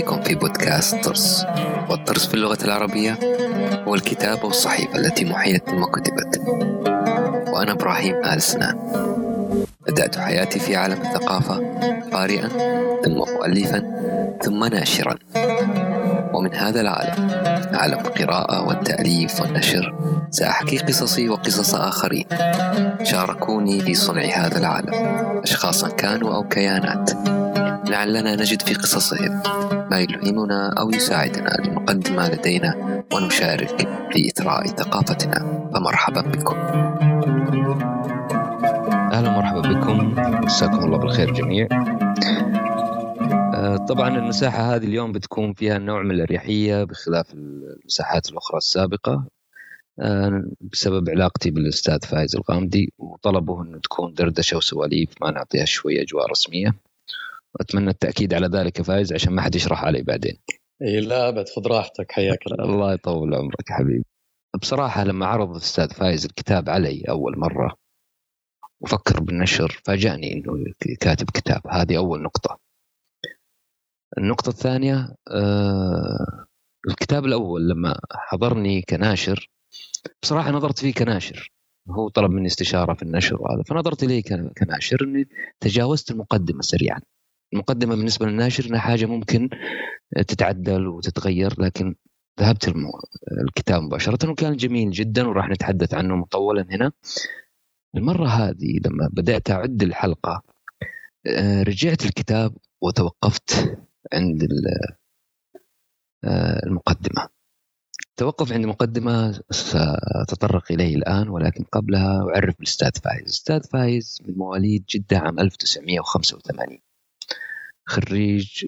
بكم في بودكاست طرس. والطرس في اللغة العربية هو الكتاب والصحيفة التي محيت ثم كتبت. وأنا إبراهيم آل سنان. بدأت حياتي في عالم الثقافة قارئا ثم مؤلفا ثم ناشرا. ومن هذا العالم عالم القراءة والتأليف والنشر سأحكي قصصي وقصص آخرين شاركوني في صنع هذا العالم. أشخاصا كانوا أو كيانات. لعلنا نجد في قصصهم. ما يلهمنا أو يساعدنا لنقدم ما لدينا ونشارك في إثراء ثقافتنا. فمرحبا بكم. أهلا ومرحبا بكم. مساكم الله بالخير جميع آه، طبعا المساحة هذه اليوم بتكون فيها نوع من الأريحية بخلاف المساحات الأخرى السابقة آه، بسبب علاقتي بالأستاذ فايز الغامدي وطلبه أنه تكون دردشة وسواليف ما نعطيها شوية أجواء رسمية. وأتمنى التأكيد على ذلك فايز عشان ما حد يشرح علي بعدين. إي لا أبد خذ راحتك حياك الله. الله يطول عمرك حبيبي. بصراحة لما عرض الأستاذ فايز الكتاب علي أول مرة وفكر بالنشر فاجأني أنه كاتب كتاب. هذه أول نقطة. النقطة الثانية آه الكتاب الأول لما حضرني كناشر بصراحة نظرت فيه كناشر. هو طلب مني استشارة في النشر وهذا فنظرت إليه ك- كناشر أني تجاوزت المقدمة سريعا. المقدمة بالنسبة للناشر أنها حاجة ممكن تتعدل وتتغير لكن ذهبت. الكتاب مباشرة وكان جميل جدا وراح نتحدث عنه مطولا هنا. المرة هذه لما بدأت أعد الحلقة آه، رجعت الكتاب وتوقفت عند آه، المقدمة. توقف عند مقدمة سأتطرق إليه الآن ولكن قبلها أعرف بالأستاذ فايز. الأستاذ فايز من مواليد جدة عام 1985 خريج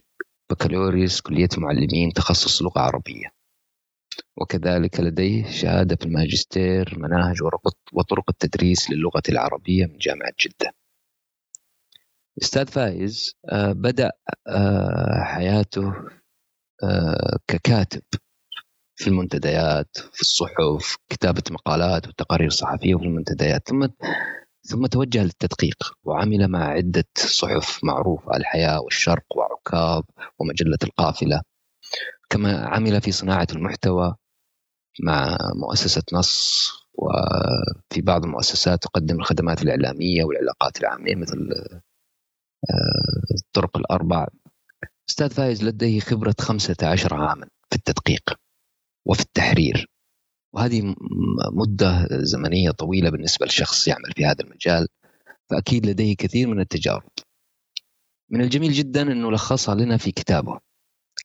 بكالوريوس كلية معلمين تخصص لغة عربية. وكذلك لديه شهادة في الماجستير مناهج وطرق التدريس للغة العربية من جامعة جدة. أستاذ فايز آه، بدأ آه، حياته آه، ككاتب في المنتديات في الصحف كتابة مقالات وتقارير صحفية في المنتديات. ثم ثم توجه للتدقيق وعمل مع عدة صحف معروفة الحياة والشرق وعكاظ ومجلة القافلة. كما عمل في صناعة المحتوى مع مؤسسة نص وفي بعض المؤسسات تقدم الخدمات الإعلامية والعلاقات العامة مثل آه، الطرق الأربع. أستاذ فايز لديه خبرة 15 عاما في التدقيق وفي التحرير. وهذه مدة زمنية طويلة بالنسبة لشخص يعمل في هذا المجال فأكيد لديه كثير من التجارب. من الجميل جدا أنه لخصها لنا في كتابه.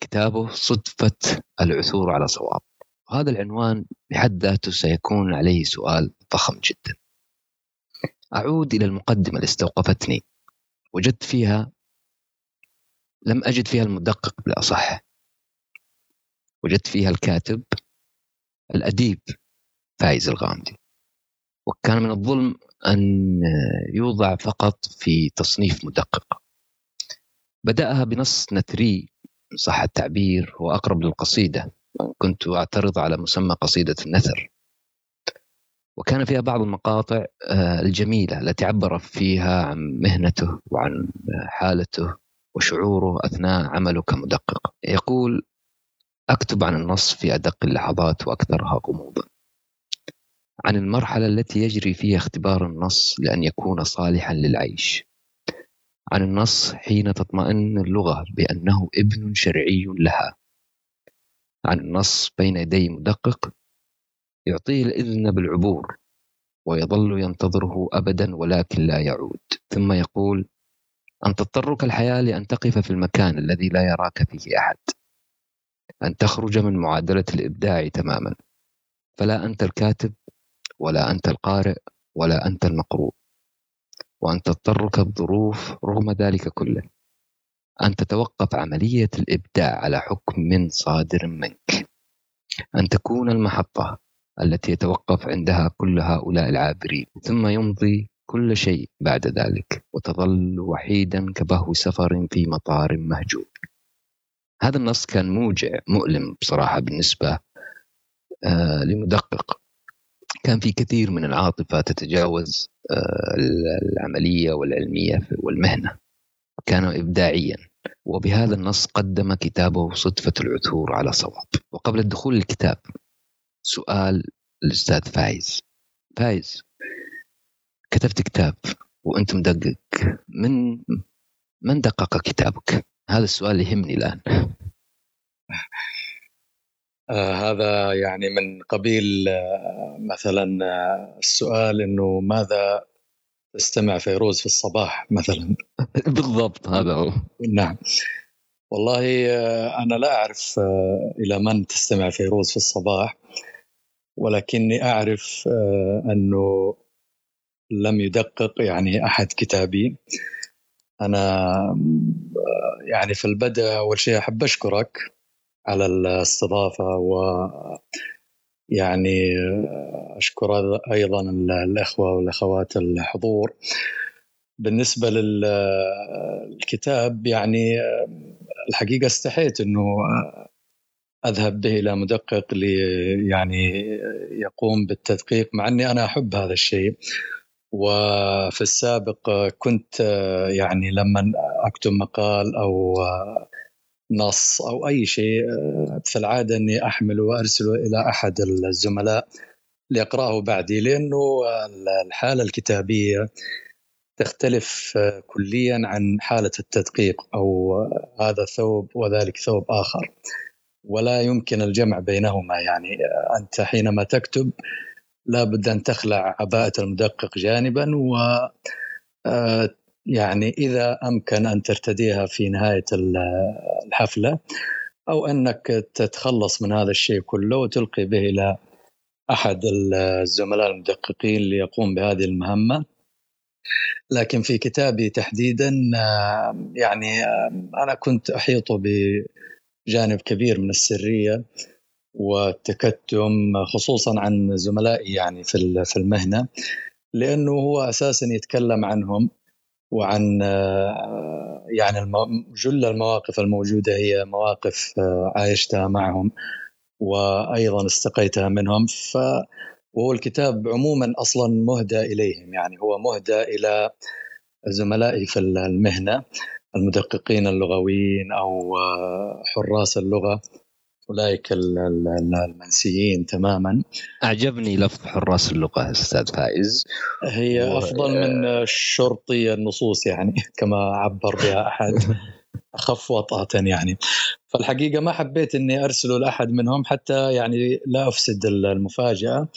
كتابه صدفة العثور على صواب. وهذا العنوان بحد ذاته سيكون عليه سؤال ضخم جدا. أعود إلى المقدمة اللي استوقفتني. وجدت فيها لم أجد فيها المدقق بالأصح. وجدت فيها الكاتب الأديب فايز الغامدي. وكان من الظلم أن يوضع فقط في تصنيف مدقق. بدأها بنص نثري صح التعبير هو أقرب للقصيدة. كنت أعترض على مسمى قصيدة النثر. وكان فيها بعض المقاطع آه، الجميلة التي عبر فيها عن مهنته وعن حالته وشعوره أثناء عمله كمدقق. يقول أكتب عن النص في أدق اللحظات وأكثرها غموضا. عن المرحلة التي يجري فيها اختبار النص لأن يكون صالحا للعيش. عن النص حين تطمئن اللغة بأنه ابن شرعي لها. عن النص بين يدي مدقق يعطيه الإذن بالعبور ويظل ينتظره أبدا ولكن لا يعود. ثم يقول أن تضطرك الحياة لأن تقف في المكان الذي لا يراك فيه أحد. أن تخرج من معادلة الإبداع تماما. فلا أنت الكاتب ولا أنت القارئ ولا أنت المقروء. وأن تضطرك الظروف رغم ذلك كله. أن تتوقف عملية الإبداع على حكم صادر منك. أن تكون المحطة التي يتوقف عندها كل هؤلاء العابرين. ثم يمضي كل شيء بعد ذلك. وتظل وحيدا كبهو سفر في مطار مهجور. هذا النص كان موجع مؤلم بصراحة بالنسبة آه لمدقق. كان في كثير من العاطفة تتجاوز آه العملية والعلمية والمهنة كان إبداعيا. وبهذا النص قدم كتابه صدفة العثور على صواب. وقبل الدخول للكتاب سؤال الأستاذ فايز. فايز كتبت كتاب وأنت مدقق. من من دقق كتابك؟ هذا السؤال يهمني الآن. آه هذا يعني من قبيل آه مثلا آه السؤال إنه ماذا تستمع فيروز في الصباح مثلا؟ بالضبط هذا هو. نعم. والله آه أنا لا أعرف آه إلى من تستمع فيروز في الصباح ولكني أعرف آه أنه لم يدقق يعني أحد كتابي. أنا يعني في البدء أول شيء أحب أشكرك على الاستضافة و يعني أشكر أيضا الأخوة والأخوات الحضور. بالنسبة للكتاب يعني الحقيقة استحيت إنه أذهب به إلى مدقق لي يعني يقوم بالتدقيق مع إني أنا أحب هذا الشيء. وفي السابق كنت يعني لما أكتب مقال أو نص أو أي شيء في العادة أني احمله وارسله إلى أحد الزملاء ليقرأه بعدي لأنه الحالة الكتابية تختلف كليا عن حالة التدقيق أو هذا ثوب وذلك ثوب آخر. ولا يمكن الجمع بينهما يعني أنت حينما تكتب لابد أن تخلع عباءة المدقق جانبا و يعني إذا أمكن أن ترتديها في نهاية الحفلة أو أنك تتخلص من هذا الشيء كله وتلقي به إلى أحد الزملاء المدققين ليقوم بهذه المهمة. لكن في كتابي تحديدا يعني أنا كنت احيطه بجانب كبير من السرية والتكتم خصوصا عن زملائي يعني في في المهنة لأنه هو أساسا يتكلم عنهم وعن يعني جل المواقف الموجودة هي مواقف عايشتها معهم وأيضا استقيتها منهم. ف وهو الكتاب عموما أصلا مهدى إليهم يعني هو مهدى إلى زملائي في المهنة المدققين اللغويين أو حراس اللغة. أولئك المنسيين تماما. أعجبني لفظ حراس اللغة أستاذ فايز هي و... أفضل من شرطي النصوص يعني كما عبر بها أحد. أخف وطأة يعني. فالحقيقة ما حبيت إني ارسله لأحد منهم حتى يعني لا أفسد المفاجأة.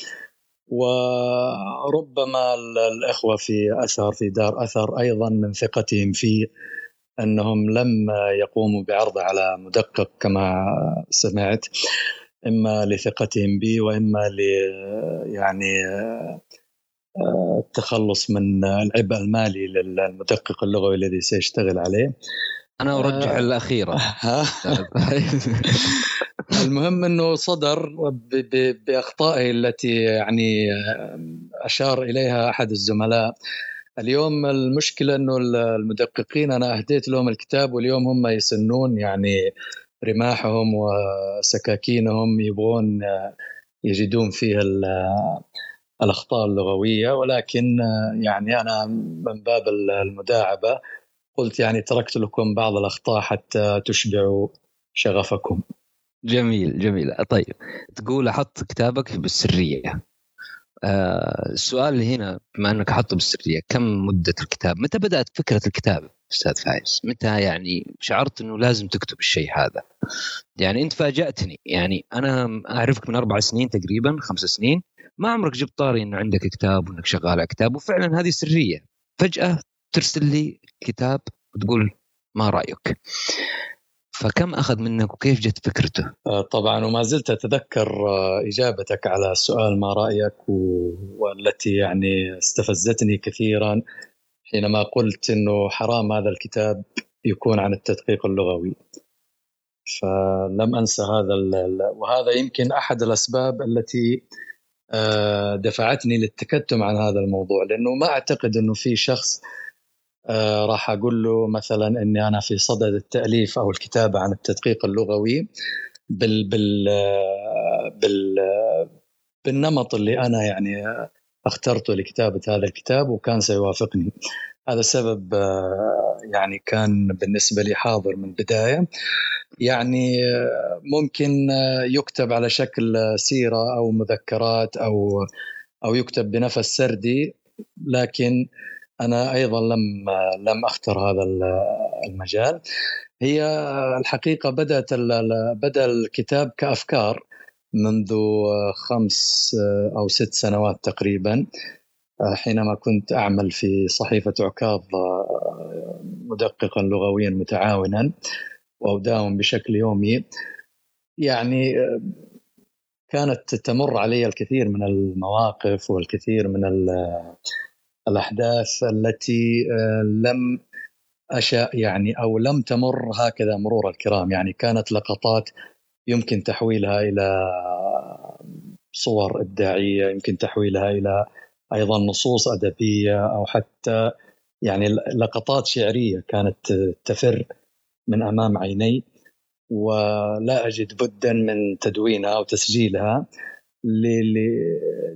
وربما الإخوة في أثر في دار أثر أيضا من ثقتهم في أنهم لم يقوموا بعرضه على مدقق كما سمعت إما لثقتهم بي وإما ل يعني التخلص من العبء المالي للمدقق اللغوي الذي سيشتغل عليه. أنا أرجح الأخيرة. المهم أنه صدر بأخطائه التي يعني أشار إليها أحد الزملاء. اليوم المشكلة إنه المدققين أنا أهديت لهم الكتاب واليوم هم يسنون يعني رماحهم وسكاكينهم يبغون يجدون فيه الأخطاء اللغوية. ولكن يعني أنا من باب المداعبة قلت يعني تركت لكم بعض الأخطاء حتى تشبعوا شغفكم. جميل جميل. طيب تقول أحط كتابك بالسرية. السؤال اللي هنا بما إنك حاطه بالسرية كم مدة الكتاب؟ متى بدأت فكرة الكتاب أستاذ فايز؟ متى يعني شعرت إنه لازم تكتب الشيء هذا؟ يعني أنت فاجأتني يعني أنا أعرفك من أربع سنين تقريبا خمس سنين ما عمرك جبت طاري انه عندك كتاب وإنك شغال على كتاب وفعلا هذه سرية فجأة ترسل لي كتاب وتقول ما رأيك؟ فكم أخذ منك وكيف جت فكرته؟ آه، طبعا وما زلت أتذكر آه، إجابتك على سؤال ما رأيك والتي يعني استفزتني كثيرا حينما قلت إنه حرام هذا الكتاب يكون عن التدقيق اللغوي. فلم أنسى هذا وهذا يمكن أحد الأسباب التي آه، دفعتني للتكتم عن هذا الموضوع لأنه ما أعتقد إنه في شخص آه راح أقول له مثلا إني أنا في صدد التأليف أو الكتابة عن التدقيق اللغوي بال بال بال بالنمط اللي أنا يعني اخترته لكتابة هذا الكتاب وكان سيوافقني. هذا سبب يعني كان بالنسبة لي حاضر من البداية. يعني ممكن يكتب على شكل سيرة أو مذكرات أو أو يكتب بنفس سردي لكن أنا أيضا لم لم أختر هذا المجال. هي الحقيقة بدأت بدأ الكتاب كأفكار منذ خمس أو ست سنوات تقريبا حينما كنت أعمل في صحيفة عكاظ مدققا لغويا متعاونا وأداوم بشكل يومي. يعني كانت تمر علي الكثير من المواقف والكثير من الأحداث التي لم أشاء يعني أو لم تمر هكذا مرور الكرام. يعني كانت لقطات يمكن تحويلها إلى صور إبداعية يمكن تحويلها إلى أيضا نصوص أدبية أو حتى يعني لقطات شعرية كانت تفر من أمام عيني. ولا أجد بدا من تدوينها أو تسجيلها.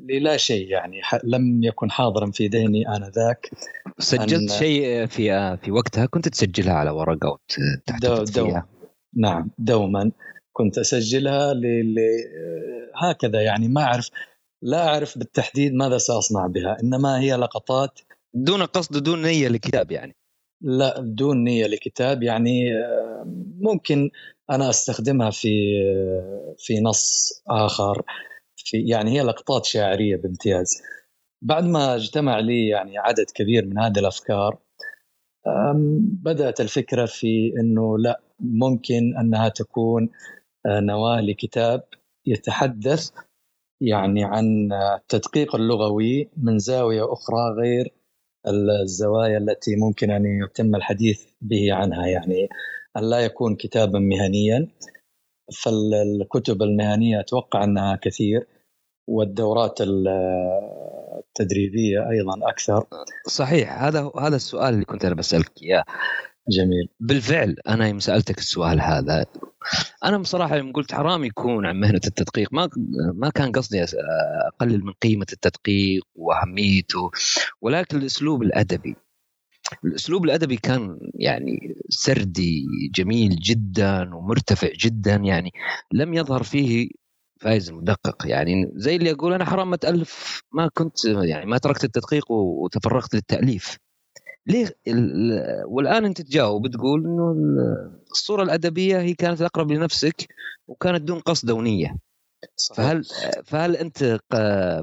للا شيء يعني لم يكن حاضرا في ذهني آنذاك. سجلت شيء في في وقتها كنت تسجلها على ورقة وتحتفظ دو فيها؟ نعم دوما كنت أسجلها ل... ل... هكذا يعني ما أعرف لا أعرف بالتحديد ماذا سأصنع بها إنما هي لقطات. دون قصد دون نية لكتاب يعني. لا دون نية لكتاب يعني ممكن أنا أستخدمها في في نص آخر. في يعني هي لقطات شاعريه بامتياز. بعد ما اجتمع لي يعني عدد كبير من هذه الأفكار بدأت الفكرة في إنه لا ممكن أنها تكون آه، نواة لكتاب يتحدث يعني عن التدقيق اللغوي من زاوية أخرى غير الزوايا التي ممكن أن يتم الحديث به عنها. يعني أن لا يكون كتابا مهنيا فالكتب المهنية أتوقع أنها كثير. والدورات التدريبية أيضا أكثر. صحيح هذا هذا السؤال اللي كنت أنا بسألك إياه. جميل. بالفعل أنا يوم سألتك السؤال هذا أنا بصراحة يوم قلت حرام يكون عن مهنة التدقيق. ما ما كان قصدي أقلل من قيمة التدقيق وأهميته ولكن الأسلوب الأدبي. الأسلوب الأدبي كان يعني سردي جميل جدا ومرتفع جدا يعني لم يظهر فيه فايز مدقق يعني زي اللي يقول أنا حرام ما تالف ما كنت يعني ما تركت التدقيق وتفرغت للتأليف. ليه؟ والآن أنت تجاوب تقول إنه الصورة الأدبية هي كانت الاقرب لنفسك وكانت دون قصد ونيه فهل فهل أنت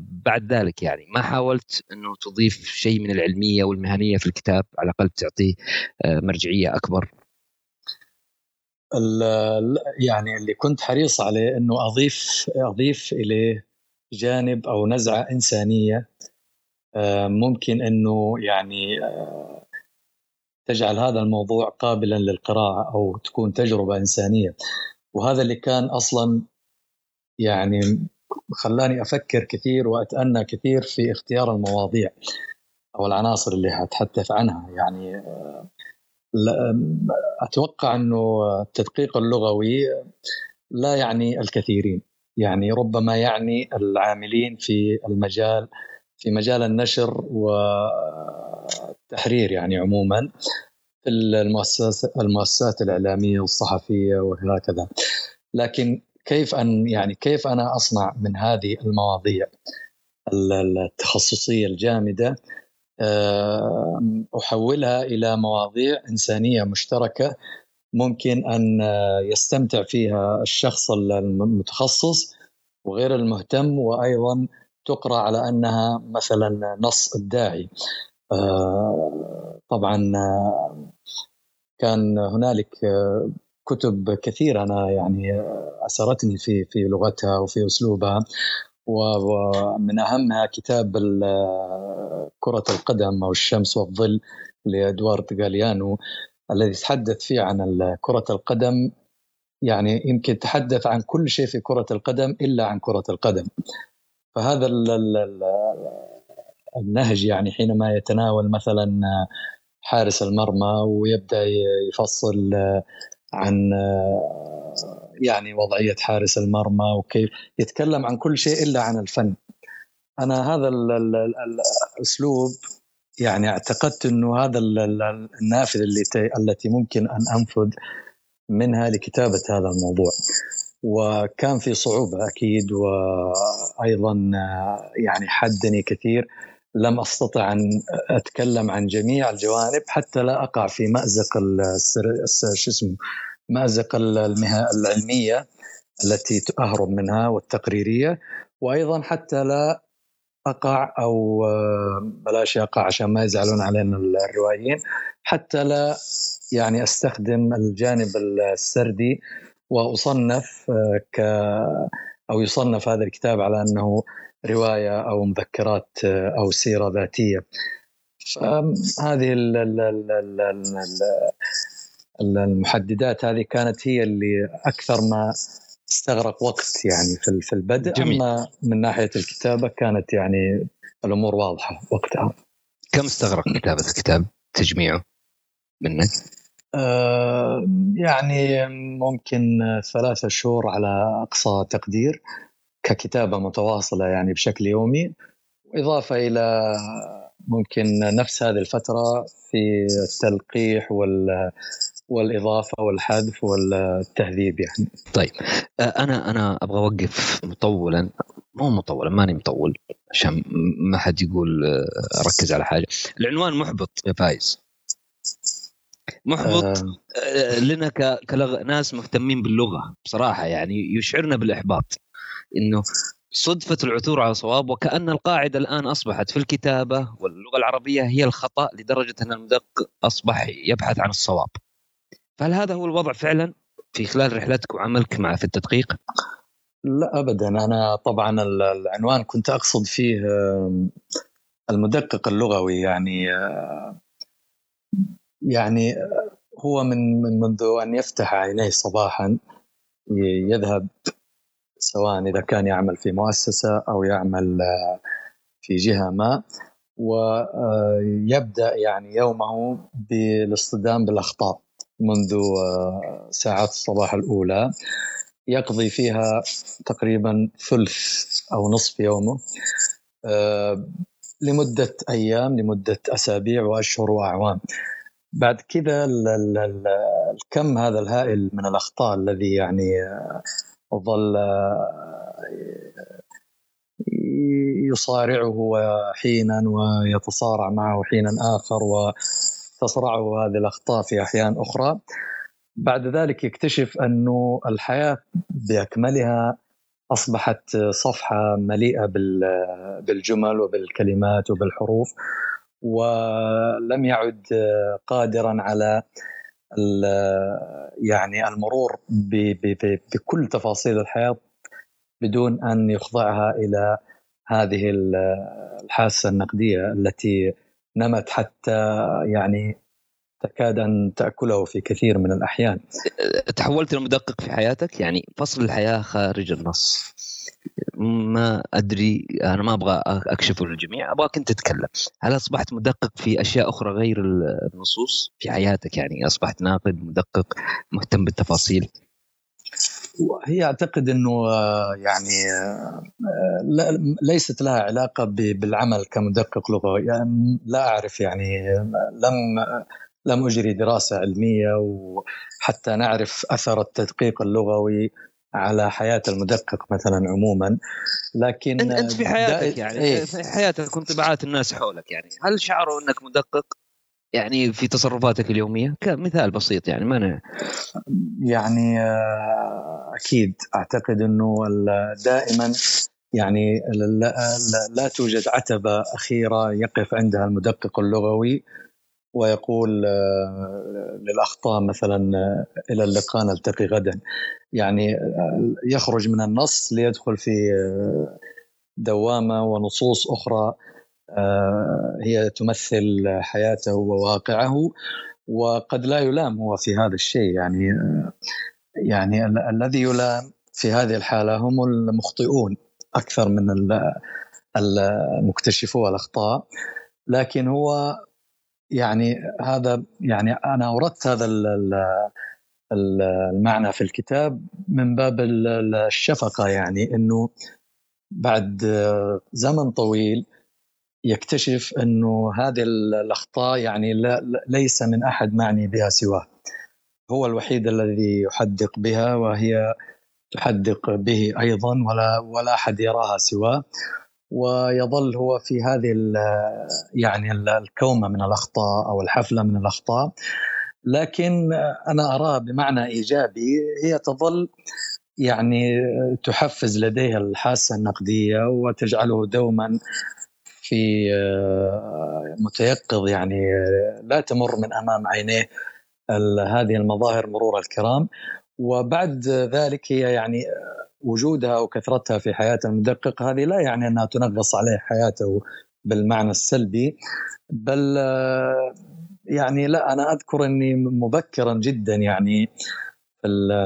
بعد ذلك يعني ما حاولت إنه تضيف شيء من العلمية والمهنية في الكتاب؟ على الأقل تعطيه آه، مرجعية أكبر. يعني اللي كنت حريص عليه إنه أضيف أضيف إليه جانب أو نزعة إنسانية آه، ممكن إنه يعني آه، تجعل هذا الموضوع قابلا للقراءة أو تكون تجربة إنسانية. وهذا اللي كان أصلا يعني خلاني أفكر كثير وأتأنى كثير في اختيار المواضيع أو العناصر اللي هتحدث عنها. يعني آه، أتوقع أنه التدقيق اللغوي لا يعني الكثيرين. يعني ربما يعني العاملين في المجال في مجال النشر والتحرير يعني عموما في المؤسسات المؤسسات الإعلامية والصحفية وهكذا. لكن كيف أن يعني كيف أنا أصنع من هذه المواضيع التخصصية الجامدة؟ أحولها إلى مواضيع إنسانية مشتركة ممكن أن يستمتع فيها الشخص المتخصص وغير المهتم وأيضا تقرأ على أنها مثلا نص إبداعي. طبعا كان هنالك كتب كثيرة أنا يعني أسرتني في في لغتها وفي أسلوبها. ومن أهمها كتاب كرة القدم أو الشمس والظل لإدوارد غاليانو الذي تحدث فيه عن كرة القدم. يعني يمكن تحدث عن كل شيء في كرة القدم إلا عن كرة القدم. فهذا النهج يعني حينما يتناول مثلا حارس المرمى ويبدأ يفصل عن يعني وضعية حارس المرمى وكيف يتكلم عن كل شيء إلا عن الفن. أنا هذا الأسلوب يعني اعتقدت إنه هذا النافذه اللي التي ممكن أن أنفذ منها لكتابة هذا الموضوع. وكان في صعوبة أكيد وأيضا يعني حدني كثير. لم أستطع أن أتكلم عن جميع الجوانب حتى لا أقع في مأزق شو اسمه مازق المها العلمية التي اهرب منها والتقريرية وأيضا حتى لا أقع أو بلاش أقع عشان ما يزعلون علينا الروائيين حتى لا يعني أستخدم الجانب السردي وأصنف ك أو يصنف هذا الكتاب على أنه رواية أو مذكرات أو سيرة ذاتية. هذه المحددات هذه كانت هي اللي أكثر ما استغرق وقت يعني في في البدء جميل. أما من ناحية الكتابة كانت يعني الأمور واضحة وقتها كم استغرق كتابة الكتاب تجميعه منك؟ آه يعني ممكن ثلاثة شهور على أقصى تقدير ككتابة متواصلة يعني بشكل يومي إضافة إلى ممكن نفس هذه الفترة في التلقيح وال والإضافة والحذف والتهذيب يعني. طيب أنا أنا أبغى أوقف مطولا. مو مطولا ماني مطول عشان ما حد يقول اركز على حاجة. العنوان محبط يا فايز. محبط آه. لنا كلغ... ناس مهتمين باللغة بصراحة يعني يشعرنا بالإحباط. إنه صدفة العثور على صواب وكأن القاعدة الآن أصبحت في الكتابة واللغة العربية هي الخطأ لدرجة أن المدقق أصبح يبحث عن الصواب. فهل هذا هو الوضع فعلا في خلال رحلتك وعملك مع في التدقيق؟ لا ابدا. أنا طبعا العنوان كنت أقصد فيه المدقق اللغوي. يعني يعني هو من منذ أن يفتح عينيه صباحا يذهب سواء إذا كان يعمل في مؤسسة أو يعمل في جهة ما ويبدا يعني يومه بالاصطدام بالأخطاء. منذ آه، ساعات الصباح الأولى. يقضي فيها تقريبا ثلث أو نصف يومه آه، لمدة أيام لمدة أسابيع وأشهر وأعوام. بعد كذا الكم هذا الهائل من الأخطاء الذي يعني آه، ظل يصارعه حينا ويتصارع معه حينا آخر و تصرعه هذه الأخطاء في أحيان أخرى. بعد ذلك يكتشف أنه الحياة بأكملها أصبحت صفحة مليئة بالجمل وبالكلمات وبالحروف ولم يعد قادرا على يعني المرور بكل تفاصيل الحياة بدون أن يخضعها إلى هذه الحاسة النقدية التي نمت حتى يعني تكاد أن تأكله في كثير من الأحيان. تحولت لمدقق في حياتك يعني فصل الحياة خارج النص. ما أدري أنا ما أبغى اكشفه للجميع أبغاك أنت تتكلم هل أصبحت مدقق في أشياء أخرى غير النصوص في حياتك يعني أصبحت ناقد مدقق مهتم بالتفاصيل هي أعتقد إنه آه، يعني آه، ليست لها علاقة بالعمل كمدقق لغوي. يعني لا أعرف يعني لم لم أجري دراسة علمية وحتى نعرف أثر التدقيق اللغوي على حياة المدقق مثلا عموما. لكن أنت في حياتك يعني إيه؟ في حياتك وانطباعات الناس حولك يعني هل شعروا إنك مدقق؟ يعني في تصرفاتك اليومية كمثال بسيط يعني ما يعني آه، أكيد أعتقد إنه دائما يعني لا, لا توجد عتبة أخيرة يقف عندها المدقق اللغوي ويقول آه، للأخطاء مثلا آه، إلى اللقاء نلتقي غدا. يعني يخرج من النص ليدخل في دوامة ونصوص أخرى. هي تمثل حياته وواقعه وقد لا يلام هو في هذا الشيء. يعني آه، يعني ال- الذي يلام في هذه الحالة هم المخطئون أكثر من المكتشفو الاخطاء لكن هو يعني هذا يعني أنا أوردت هذا المعنى في الكتاب من باب الشفقة. يعني إنه بعد زمن طويل يكتشف أنه هذه الأخطاء يعني لا ليس من أحد معني بها سواه. هو الوحيد الذي يحدق بها وهي تحدق به أيضا ولا ولا أحد يراها سواه. ويظل هو في هذه يعني الكومة من الأخطاء أو الحفلة من الأخطاء. لكن أنا اراها بمعنى إيجابي هي تظل يعني تحفز لديه الحاسة النقدية وتجعله دوما في متيقظ يعني لا تمر من أمام عينيه هذه المظاهر مرور الكرام. وبعد ذلك هي يعني وجودها وكثرتها في حياة المدقق هذه لا يعني أنها تنغص عليه حياته بالمعنى السلبي بل يعني لا أنا أذكر أني مبكرا جدا يعني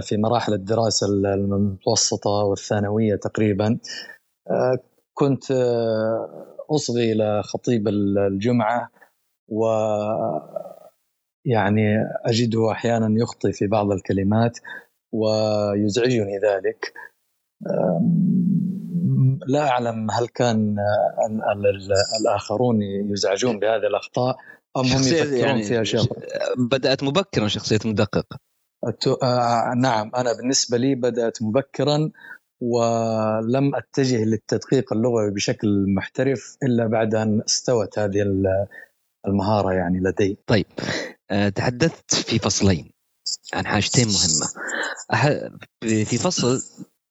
في مراحل الدراسة المتوسطة والثانوية تقريبا. كنت أصغي إلى خطيب الجمعة و يعني أجده أحيانا يخطي في بعض الكلمات ويزعجني ذلك. لا أعلم هل كان الآخرون يزعجون بهذه الأخطاء أم هم يفكرون يعني فيها شيء بدأت مبكرا شخصية مدقق. آه نعم أنا بالنسبة لي بدأت مبكرا ولم أتجه للتدقيق اللغوي بشكل محترف إلا بعد أن استوت هذه المهارة يعني لدي. طيب آه، تحدثت في فصلين عن حاجتين مهمة. في فصل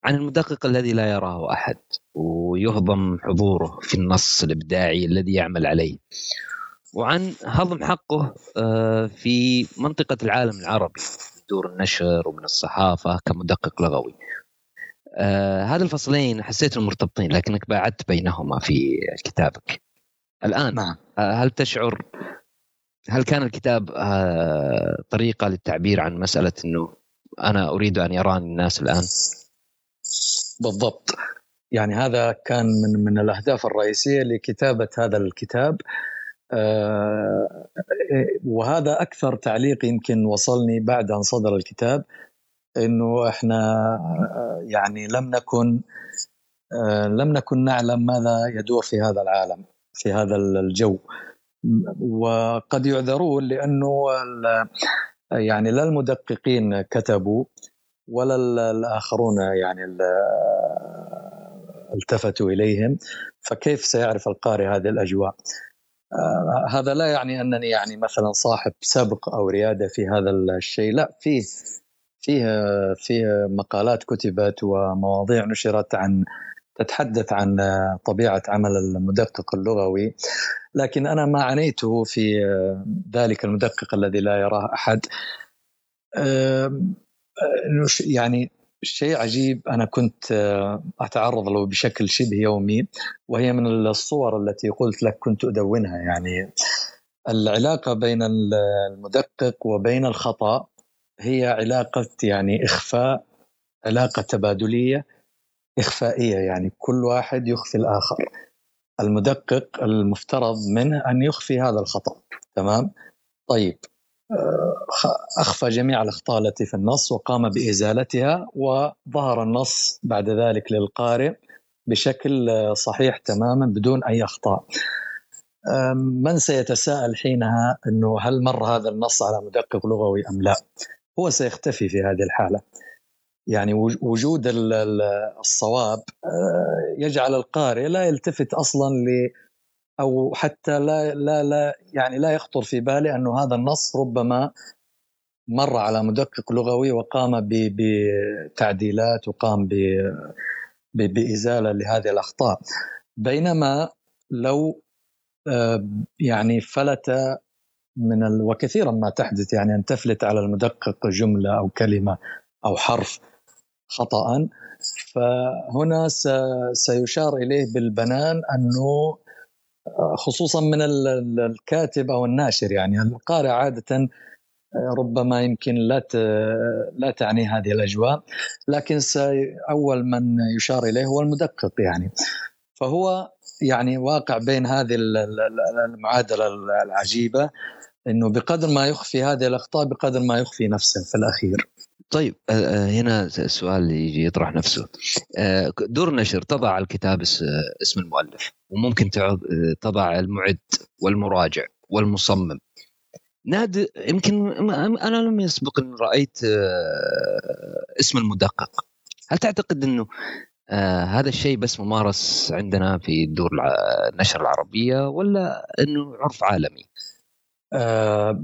عن المدقق الذي لا يراه أحد ويهضم حضوره في النص الإبداعي الذي يعمل عليه وعن هضم حقه آه، في منطقة العالم العربي دور النشر ومن الصحافة كمدقق لغوي. آه هذا الفصلين حسيتهم مرتبطين لكنك باعدت بينهما في كتابك. الآن نعم. آه هل تشعر هل كان الكتاب آه طريقة للتعبير عن مسألة أنه أنا أريد أن يراني الناس الآن؟ بالضبط. يعني هذا كان من من الأهداف الرئيسية لكتابة هذا الكتاب. آه، وهذا أكثر تعليق يمكن وصلني بعد أن صدر الكتاب. إنه إحنا آه، يعني لم نكن آه، لم نكن نعلم ماذا يدور في هذا العالم في هذا الجو. وقد يعذرون لأنه يعني لا المدققين كتبوا ولا الآخرون يعني التفتوا إليهم. فكيف سيعرف القارئ هذه الأجواء؟ آه هذا لا يعني أنني يعني مثلا صاحب سبق أو ريادة في هذا الشيء. لا فيه فيه فيه مقالات كتبت ومواضيع نشرت عن تتحدث عن طبيعة عمل المدقق اللغوي. لكن أنا ما عنيته في ذلك المدقق الذي لا يراه أحد. انه يعني شيء عجيب أنا كنت آه، أتعرض له بشكل شبه يومي وهي من الصور التي قلت لك كنت أدونها. يعني العلاقة بين المدقق وبين الخطأ هي علاقة يعني إخفاء علاقة تبادلية إخفائية يعني كل واحد يخفي الآخر. المدقق المفترض منه أن يخفي هذا الخطأ تمام؟ طيب أخفى جميع الأخطاء التي في النص وقام بإزالتها وظهر النص بعد ذلك للقارئ بشكل صحيح تماما بدون أي أخطاء. من سيتساءل حينها أنه هل مر هذا النص على مدقق لغوي أم لا؟ هو سيختفي في هذه الحالة. يعني وجود الصواب أه، يجعل القارئ لا يلتفت أصلا أو حتى لا لا لا يعني لا يخطر في بالي أنه هذا النص ربما مر على مدقق لغوي وقام بتعديلات وقام بإزالة لهذه الأخطاء. بينما لو آه، يعني فلت من ال... وكثيرا ما تحدث يعني أن تفلت على المدقق جملة أو كلمة أو حرف خطا فهنا س... سيشار إليه بالبنان أنه خصوصا من الكاتب أو الناشر يعني القارئ عادة ربما يمكن لا لا تعني هذه الأجواء لكن أول من يشار إليه هو المدقق يعني. فهو يعني واقع بين هذه المعادلة العجيبة إنه بقدر ما يخفي هذه الأخطاء بقدر ما يخفي نفسه في الأخير. طيب هنا السؤال يجي يطرح نفسه. دور نشر تضع الكتاب اسم المؤلف وممكن تضع المعد والمراجع والمصمم. نادر يمكن أنا لم يسبق إن رأيت اسم المدقق. هل تعتقد إنه آه هذا الشيء بس ممارس عندنا في دور النشر العربية ولا إنه عرف عالمي؟ آه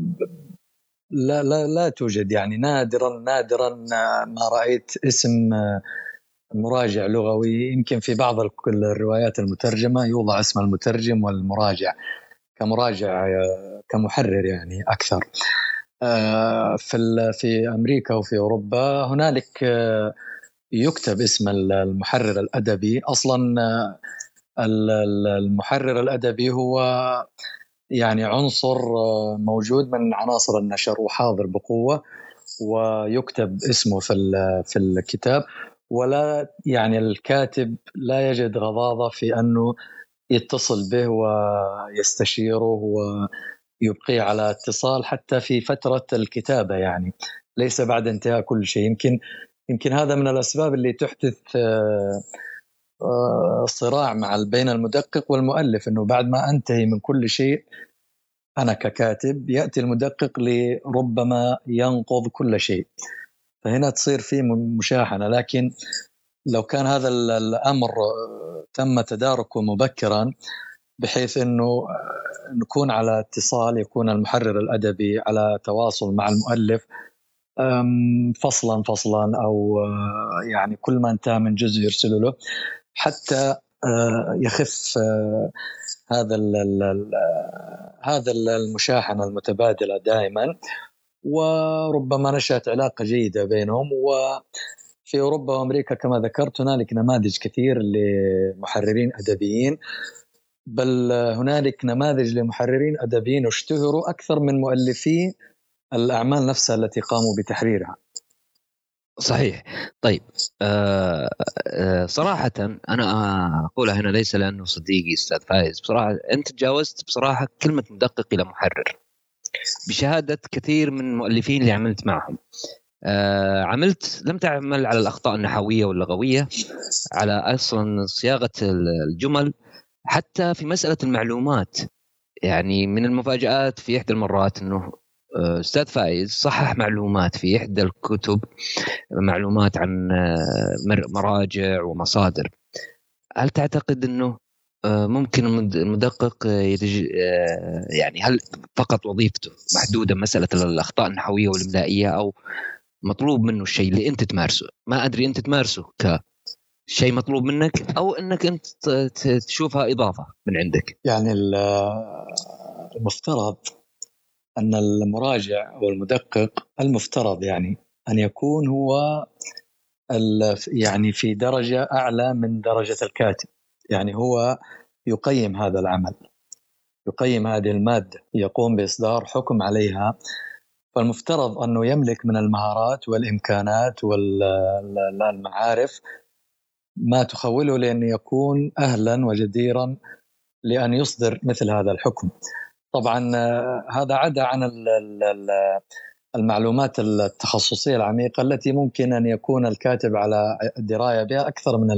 لا لا لا توجد يعني. نادرا نادرا ما رأيت اسم مراجع لغوي. يمكن في بعض الروايات المترجمة يوضع اسم المترجم والمراجع كمراجع كمحرر يعني أكثر. آه، في في أمريكا وفي أوروبا هنالك آه، يكتب اسم المحرر الأدبي. أصلا آه، المحرر الأدبي هو يعني عنصر موجود من عناصر النشر وحاضر بقوة ويكتب اسمه في في الكتاب. ولا يعني الكاتب لا يجد غضاضة في أنه يتصل به ويستشيره ويبقيه على اتصال حتى في فترة الكتابة يعني. ليس بعد انتهاء كل شيء. يمكن يمكن هذا من الأسباب اللي تحدث آه، آه، صراع مع بين المدقق والمؤلف إنه بعد ما أنتهي من كل شيء أنا ككاتب يأتي المدقق لربما ينقض كل شيء. فهنا تصير في مشاحنة. لكن لو كان هذا الأمر تم تداركه مبكرا بحيث إنه نكون على اتصال يكون المحرر الأدبي على تواصل مع المؤلف فصلا فصلا أو يعني كل ما انتهى من جزء يرسله له. حتى يخف هذا هذا المشاحنه المتبادلة دائما. وربما نشأت علاقة جيدة بينهم. و في أوروبا وأمريكا كما ذكرت هنالك نماذج كثير لمحررين أدبيين. بل هنالك نماذج لمحررين أدبيين اشتهروا أكثر من مؤلفي الأعمال نفسها التي قاموا بتحريرها. صحيح. طيب آه آه صراحة أنا أقولها هنا ليس لأنه صديقي أستاذ فايز. بصراحة أنت تجاوزت بصراحة كلمة مدقق إلى محرر. بشهادة كثير من المؤلفين اللي عملت معهم. آه عملت لم تعمل على الأخطاء النحوية واللغوية على أصلا صياغة الجمل حتى في مسألة المعلومات. يعني من المفاجآت في إحدى المرات آه، أستاذ فايز صحح معلومات في إحدى الكتب معلومات عن آه، مراجع ومصادر. هل تعتقد إنه آه، ممكن المدقق يعني هل فقط وظيفته محدودة مسألة الأخطاء النحوية والاملائيه أو مطلوب منه الشيء اللي أنت تمارسه؟ ما أدري أنت تمارسه كشيء مطلوب منك أو إنك أنت تشوفها إضافة من عندك. يعني المفترض أن المراجع أو المدقق المفترض يعني أن يكون هو يعني في درجة أعلى من درجة الكاتب يعني هو يقيم هذا العمل يقيم هذه المادة يقوم بإصدار حكم عليها فالمفترض أنه يملك من المهارات والإمكانات والمعارف ما تخوله لأن يكون أهلا وجديرا لأن يصدر مثل هذا الحكم. طبعا آه، هذا عدا عن المعلومات التخصصية العميقة التي ممكن أن يكون الكاتب على دراية بها أكثر من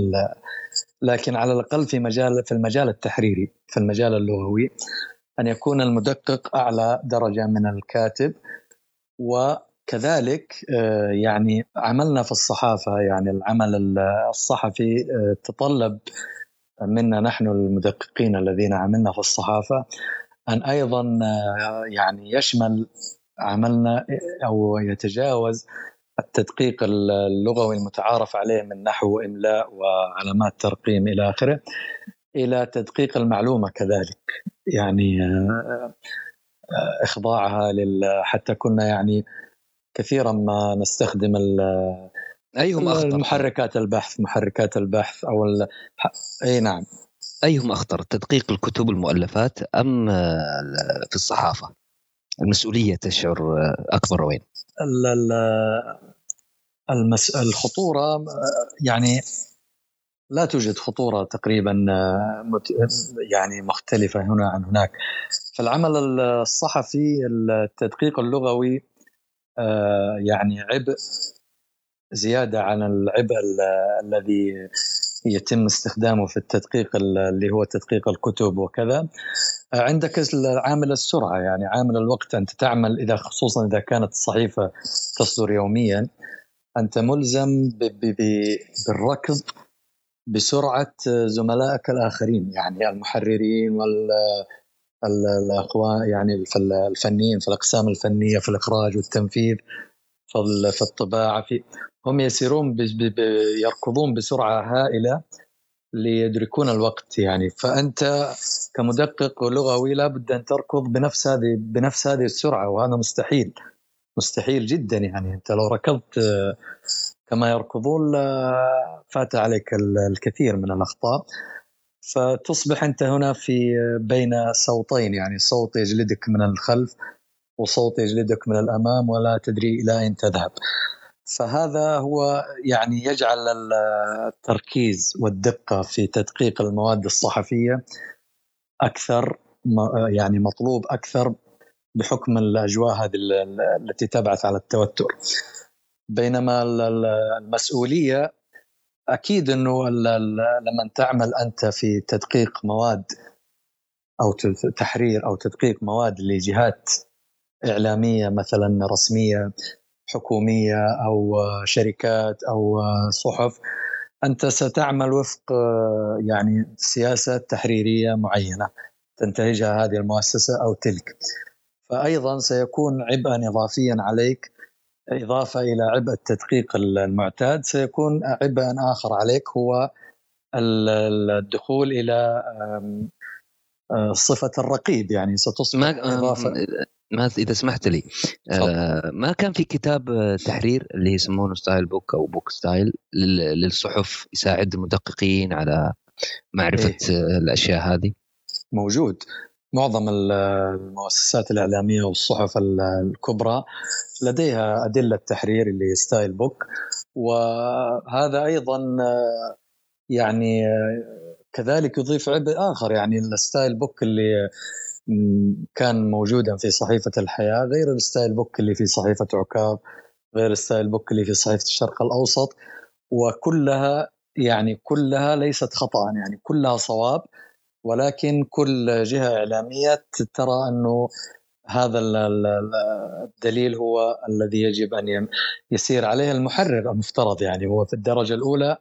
لكن على الأقل في مجال في المجال التحريري في المجال اللغوي أن يكون المدقق أعلى درجة من الكاتب. وكذلك آه، يعني عملنا في الصحافة يعني العمل الصحفي آه، تطلب منا نحن المدققين الذين عملنا في الصحافة أن أيضا آه، يعني يشمل عملنا أو يتجاوز التدقيق اللغوي المتعارف عليه من نحو إملاء وعلامات ترقيم إلى آخره إلى تدقيق المعلومة كذلك. يعني إخضاعها لل حتى كنا يعني كثيرا ما نستخدم أيهم اخطر محركات البحث محركات البحث أو ال... إي نعم. أيهم أخطر تدقيق الكتب المؤلفات أم في الصحافة؟ المسؤولية تشعر أكبر وين؟ المس... الخطورة يعني لا توجد خطورة تقريبا مت... يعني مختلفة هنا عن هناك. فالعمل الصحفي التدقيق اللغوي آه، يعني عبء زيادة عن العبء الذي يتم استخدامه في التدقيق اللي هو تدقيق الكتب وكذا. عندك عامل السرعة يعني عامل الوقت أنت تعمل إذا خصوصا إذا كانت الصحيفة تصدر يوميا أنت ملزم بالركض بسرعة زملائك الآخرين يعني المحررين وال الاخوان يعني الفنيين في الأقسام الفنية في الإخراج والتنفيذ. في الطباعه في هم يسيرون يركضون بسرعة هائلة ليدركون الوقت يعني. فأنت كمدقق لغوي لابد أن تركض بنفس هذه بنفس هذه السرعة وهذا مستحيل. مستحيل جدا يعني. أنت لو ركضت كما يركضون فات عليك الكثير من الأخطاء. فتصبح أنت هنا في بين صوتين يعني. صوت يجلدك من الخلف وصوت يجلدك من الأمام ولا تدري إلى أين تذهب. فهذا هو يعني يجعل التركيز والدقة في تدقيق المواد الصحفية أكثر يعني مطلوب أكثر بحكم الأجواء هذه التي تبعث على التوتر. بينما المسؤولية أكيد إنه لما تعمل أنت في تدقيق مواد أو تحرير أو تدقيق مواد لجهات إعلامية مثلا رسمية حكومية أو شركات أو صحف أنت ستعمل وفق يعني سياسة تحريرية معينة تنتهجها هذه المؤسسة أو تلك. فايضا سيكون عبئا اضافيا عليك إضافة إلى عبء التدقيق المعتاد سيكون عبئا آخر عليك هو الدخول إلى صفة الرقيب يعني ستصبح إضافة. ما إذا سمحت لي؟ آه ما كان في كتاب تحرير اللي يسمونه style book أو book style للصحف يساعد المدققين على معرفة إيه؟ الأشياء هذه؟ موجود. معظم المؤسسات الإعلامية والصحف الكبرى لديها أدلة تحرير اللي style book وهذا أيضا يعني كذلك يضيف عبء آخر يعني ال style book اللي كان موجودا في صحيفة الحياة غير ال style book اللي في صحيفة عكاظ غير ال style book اللي في صحيفة الشرق الأوسط وكلها يعني كلها ليست خطأ يعني كلها صواب ولكن كل جهة إعلامية ترى أنه هذا الدليل هو الذي يجب أن يسير عليه المحرر المفترض يعني هو في الدرجة الأولى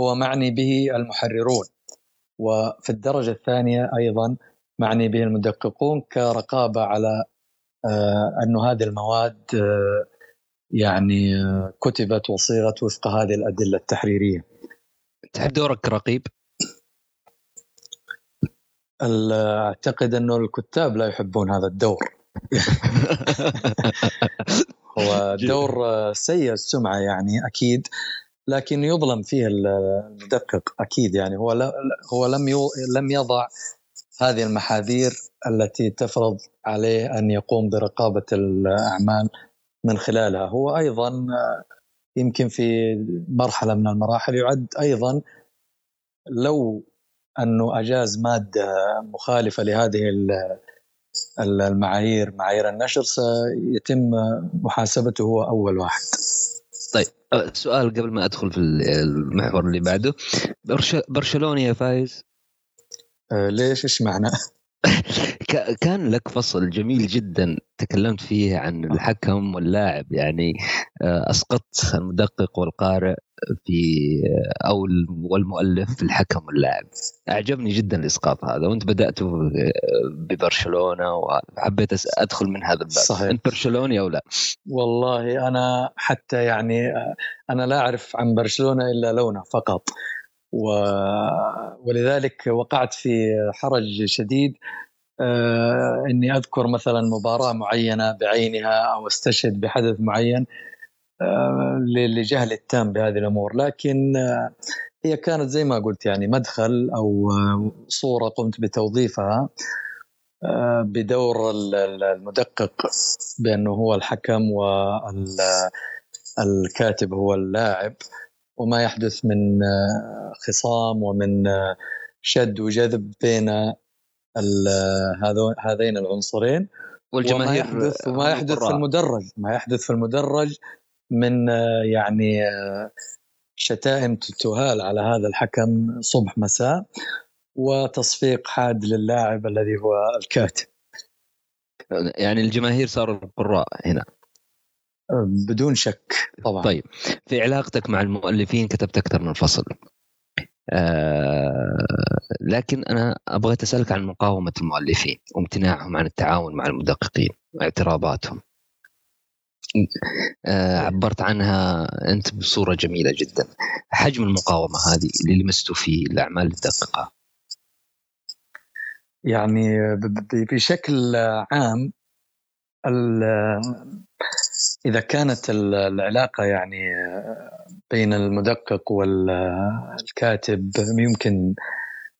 هو معني به المحررون وفي الدرجة الثانية أيضا معني به المدققون كرقابة على آه، أنه هذه المواد آه، يعني آه، كتبت وصيغت وفق هذه الأدلة التحريرية. تحب دورك كرقيب؟ أعتقد أنه الكتاب لا يحبون هذا الدور هو دور سيء السمعة يعني أكيد لكن يظلم فيه المدقق أكيد يعني هو هو لم لم يضع هذه المحاذير التي تفرض عليه أن يقوم برقابة الأعمال من خلالها. هو أيضا يمكن في مرحلة من المراحل يعد أيضا لو أنه أجاز مادة مخالفة لهذه المعايير معايير النشر سيتم محاسبته هو أول واحد. طيب سؤال قبل ما أدخل في المحور اللي بعده. برشلونه يا فايز؟ آه ليش؟ إيش معنى؟ كان لك فصل جميل جدا تكلمت فيه عن الحكم واللاعب. يعني آه، أسقطت المدقق والقارئ في آه، أو والمؤلف في الحكم واللاعب. أعجبني جدا الإسقاط هذا وأنت بدات ببرشلونة وحبيت أدخل من هذا الباب. صحيح. أنت برشلوني أو لا؟ والله أنا حتى يعني آه، أنا لا أعرف عن برشلونة إلا لونه فقط. و... ولذلك وقعت في حرج شديد. آه إني أذكر مثلا مباراة معينة بعينها أو أستشهد بحدث معين آه لجهل التام بهذه الأمور. لكن آه هي كانت زي ما قلت يعني مدخل أو صورة قمت بتوظيفها بدور المدقق بأنه هو الحكم والكاتب هو اللاعب. وما يحدث من آه، خصام ومن آه، شد وجذب بين هذين العنصرين. والجماهير وما يحدث وما يحدث في المدرج. ما يحدث في المدرج من يعني شتائم تهال على هذا الحكم صبح مساء وتصفيق حاد للاعب الذي هو الكاتب. يعني الجماهير صاروا القراء هنا. بدون شك طبعا. طيب في علاقتك مع المؤلفين كتبت أكثر من فصل. آه لكن أنا أبغى أسألك عن مقاومة المؤلفين وامتناعهم عن التعاون مع المدققين واعتراضاتهم. آه عبرت عنها أنت بصورة جميلة جدا. حجم المقاومة هذه اللي لمسته في الأعمال الدقيقة؟ يعني بشكل عام إذا كانت العلاقة يعني بين المدقق والكاتب يمكن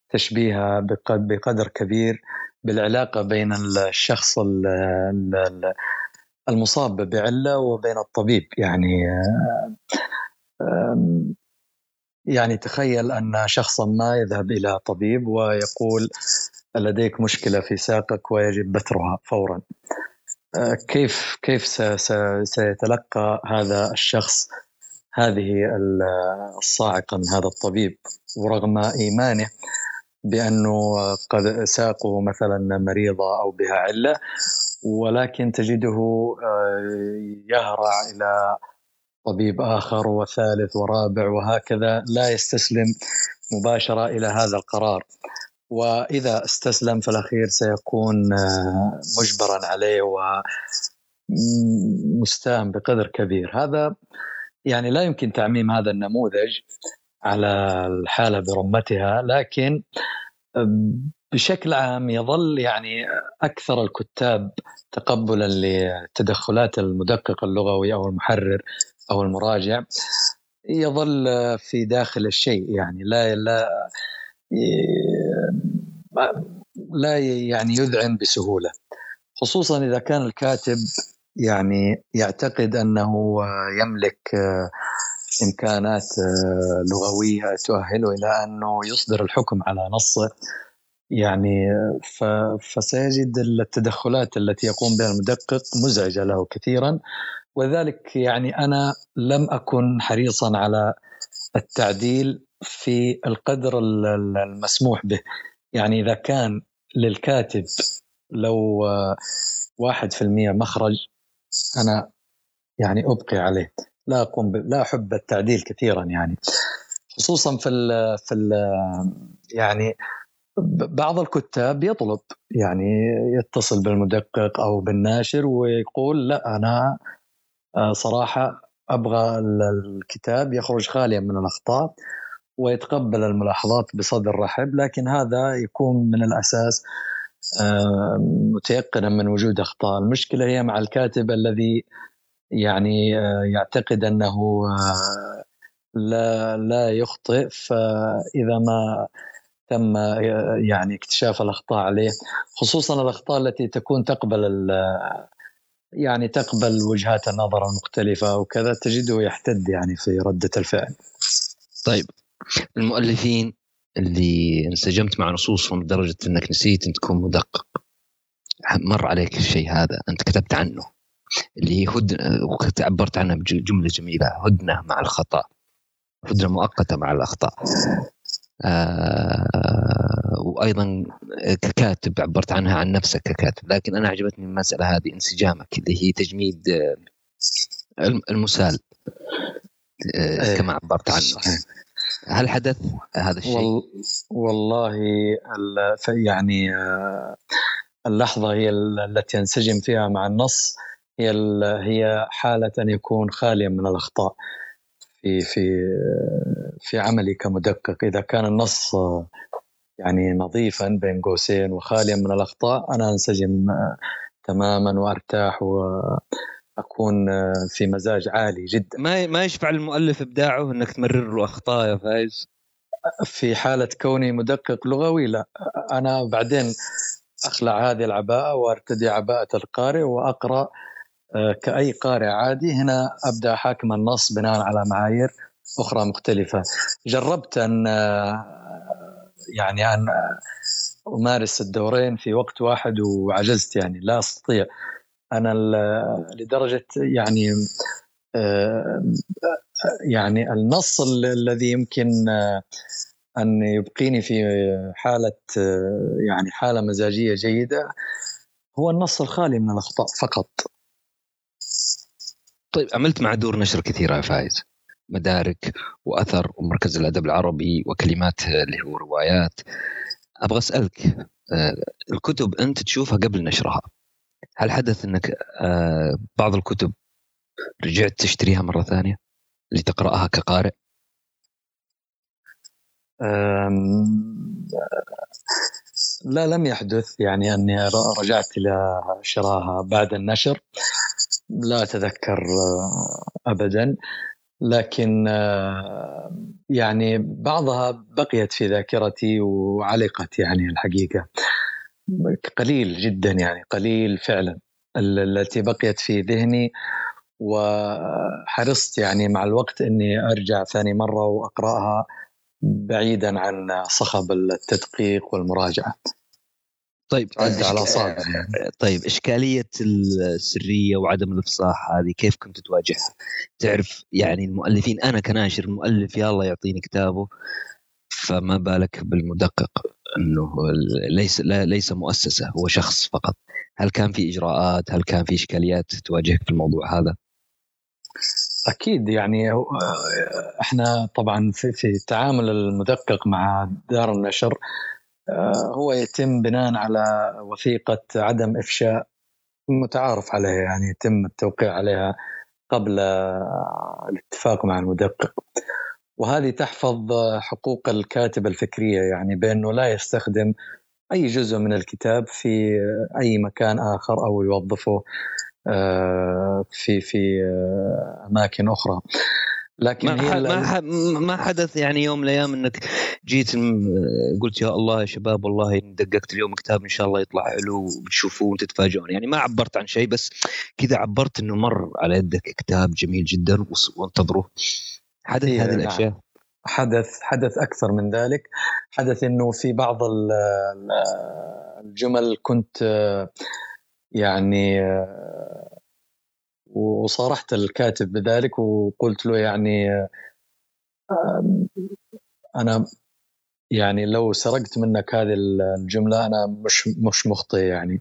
تشبيهها بقدر كبير بالعلاقة بين الشخص المصاب بعلة وبين الطبيب. يعني يعني تخيل أن شخصا ما يذهب إلى طبيب ويقول لديك مشكلة في ساقك ويجب بترها فورا. كيف كيف سيتلقى هذا الشخص هذه الصاعقة من هذا الطبيب؟ ورغم إيمانه بأنه قد ساقه مثلا مريضة أو بها علة ولكن تجده يهرع إلى طبيب آخر وثالث ورابع وهكذا لا يستسلم مباشرة إلى هذا القرار. وإذا استسلم في الأخير سيكون آه، مجبرا عليه ومستام بقدر كبير. هذا يعني لا يمكن تعميم هذا النموذج على الحالة برمتها لكن بشكل عام يظل يعني أكثر الكتاب تقبلا لتدخلات المدقق اللغوي أو المحرر أو المراجع يظل في داخل الشيء يعني. لا لا لا يعني يذعن بسهولة خصوصا إذا كان الكاتب يعني يعتقد أنه يملك إمكانات لغوية تؤهله إلى أنه يصدر الحكم على نصه. يعني فسيجد التدخلات التي يقوم بها المدقق مزعجة له كثيرا. وذلك يعني أنا لم أكن حريصا على التعديل في القدر المسموح به. يعني إذا كان للكاتب لو واحد في المية مخرج أنا يعني أبقي عليه. لا أقوم لا أحب التعديل كثيرا يعني. خصوصا في ال في ال يعني بعض الكتاب يطلب يعني يتصل بالمدقق أو بالناشر ويقول لا أنا صراحة أبغى الكتاب يخرج خاليا من الأخطاء. ويتقبل الملاحظات بصدر رحب لكن هذا يكون من الأساس متيقنا من وجود أخطاء المشكلة هي مع الكاتب الذي يعني آه، يعتقد أنه آه، لا لا يخطئ فإذا ما تم آه، يعني اكتشاف الأخطاء عليه خصوصا الأخطاء التي تكون تقبل يعني تقبل وجهات النظر المختلفه وكذا تجده يحتد يعني في ردة الفعل. طيب المؤلفين اللي انسجمت مع نصوصهم لدرجة إنك نسيت إن تكون مدقق. مر عليك الشيء هذا. أنت كتبت عنه. اللي هي هدنه عبرت عنها بجملة جميلة. هدنة مع الخطأ. هدنة مؤقتة مع الأخطاء. آه وأيضا ككاتب عبرت عنها عن نفسك ككاتب. لكن أنا عجبتني المسألة هذه انسجامك اللي هي تجميد المسال آه كما عبرت عنه. هل حدث هذا الشيء؟ والله يعني آه، اللحظة هي التي ينسجم فيها مع النص هي هي حالة أن يكون خاليا من الأخطاء في في في عملي كمدقق إذا كان النص يعني نظيفا بين قوسين وخاليا من الأخطاء أنا أنسجم آه، تماما وأرتاح و أكون آه، في مزاج عالي جدا. ما ما يشفع المؤلف إبداعه إنك تمرر له اخطاء يا فايز؟ في حالة كوني مدقق لغوي لا. أنا بعدين أخلع هذه العباءة وأرتدي عباءة القارئ وأقرأ آه، كأي قارئ عادي. هنا أبدأ حاكم النص بناء على معايير أخرى مختلفة. جربت أن آه، يعني أن أمارس الدورين في وقت واحد وعجزت يعني لا أستطيع. أنا لدرجة يعني يعني النص الذي يمكن أن يبقيني في حالة يعني حالة مزاجية جيدة هو النص الخالي من الأخطاء فقط. طيب عملت مع دور نشر كثيرة يا فايز. مدارك وأثر ومركز الأدب العربي وكلمات اللي هو روايات. أبغى أسألك آه، الكتب أنت تشوفها قبل نشرها. هل حدث أنك آه، بعض الكتب رجعت تشتريها مرة ثانية لتقرأها كقارئ؟ لا لم يحدث يعني أني رجعت إلى شراها بعد النشر. لا أتذكر آه، ابدا. لكن آه، يعني بعضها بقيت في ذاكرتي وعلقت يعني الحقيقة. قليل جدا يعني قليل فعلا التي بقيت في ذهني وحرصت يعني مع الوقت إني أرجع ثاني مرة وأقرأها بعيدا عن صخب التدقيق والمراجعة. طيب عد على صعب طيب إشكالية السرية وعدم الإفصاح هذه كيف كنت تواجهها؟ تعرف يعني المؤلفين أنا كناشر المؤلف يلا يعطيني كتابه فما بالك بالمدقق إنه ليس لا ليس مؤسسة هو شخص فقط. هل كان في إجراءات؟ هل كان في إشكاليات تواجهك في الموضوع هذا؟ أكيد يعني إحنا طبعا في في التعامل المدقق مع دار النشر آه، هو يتم بناء على وثيقة عدم إفشاء متعارف عليها يعني يتم التوقيع عليها قبل الاتفاق مع المدقق. وهذه تحفظ حقوق الكاتب الفكرية يعني بأنه لا يستخدم أي جزء من الكتاب في أي مكان آخر أو يوظفه آه، في في آه، أماكن أخرى. لكن ما هي ما ما حدث يعني يوم من الأيام إنك جيت قلت يا الله يا شباب والله دققت اليوم كتاب إن شاء الله يطلع حلو وتشوفوه وتتفاجئون يعني ما عبرت عن شيء بس كذا عبرت إنه مر على يدك كتاب جميل جدا وانتظروه. حدث هذه نعم. الأشياء. حدث حدث أكثر من ذلك. حدث إنه في بعض الجمل كنت يعني وصارحت الكاتب بذلك وقلت له يعني أنا يعني لو سرقت منك هذه الجملة أنا مش مش مخطئ يعني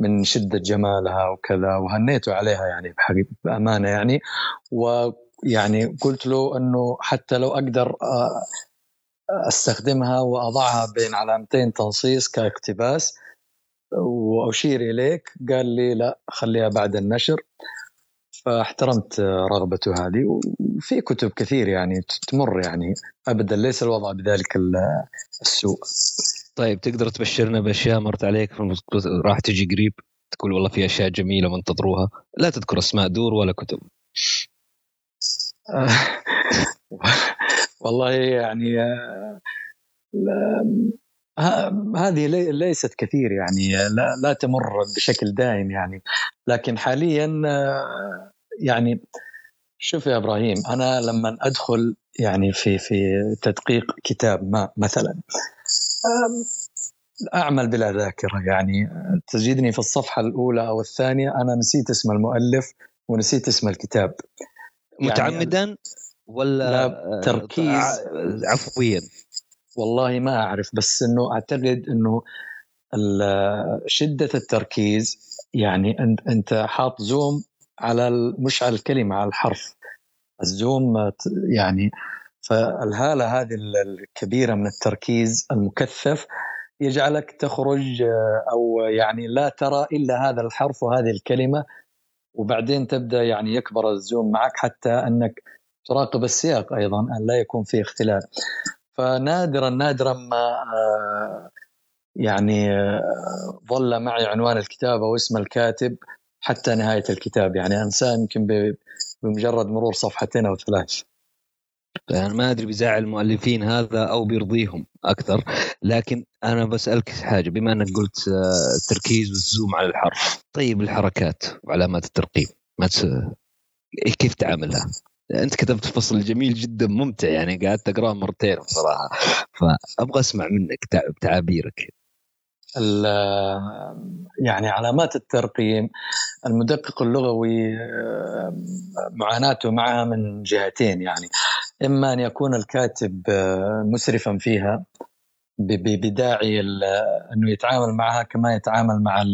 من شدة جمالها وكذا وهنيته عليها يعني بأمانة يعني. ويعني قلت له إنه حتى لو أقدر أستخدمها وأضعها بين علامتين تنصيص كاقتباس وأشير إليك قال لي لا خليها بعد النشر. فاحترمت رغبته هذه. وفي كتب كثير يعني تمر يعني ابدا ليس الوضع بذلك السوء. طيب تقدر تبشرنا بأشياء مرت عليك راح تجي قريب تقول والله في أشياء جميلة منتظروها لا تذكر أسماء دور ولا كتب. والله يعني هذه ليست كثير يعني لا, لا تمر بشكل دائم يعني. لكن حاليا يعني شوف يا إبراهيم أنا لما أدخل يعني في في تدقيق كتاب ما مثلا أعمل بلا ذاكرة يعني. تجدني في الصفحة الأولى أو الثانية أنا نسيت اسم المؤلف ونسيت اسم الكتاب. يعني متعمدا ولا لا تركيز. عفويا؟ والله ما أعرف بس إنه أعتقد إنه شدة التركيز يعني أنت حاط زوم على مش على الكلمة على الحرف. الزوم يعني فالهالة هذه الكبيرة من التركيز المكثف يجعلك تخرج أو يعني لا ترى إلا هذا الحرف وهذه الكلمة وبعدين تبدأ يعني يكبر الزوم معك حتى أنك تراقب السياق أيضا أن لا يكون في اختلال. فنادرا نادرا ما آه، يعني آه، ظل معي عنوان الكتاب أو اسم الكاتب حتى نهاية الكتاب. يعني أنساه يمكن بمجرد مرور صفحتين أو ثلاث يعني ما أدري بيزعل المؤلفين هذا أو بيرضيهم أكثر لكن أنا بسألك حاجة بما إنك قلت آه، التركيز والزوم على الحرف طيب الحركات وعلامات الترقيم ما تس... كيف تعاملها؟ أنت كتبت فصل جميل جدا ممتع يعني قعدت اقراه مرتين بصراحة فأبغى أسمع منك تعابيرك يعني علامات الترقيم المدقق اللغوي معاناته معها من جهتين يعني إما أن يكون الكاتب مسرفا فيها بداعي أنه يتعامل معها كما يتعامل مع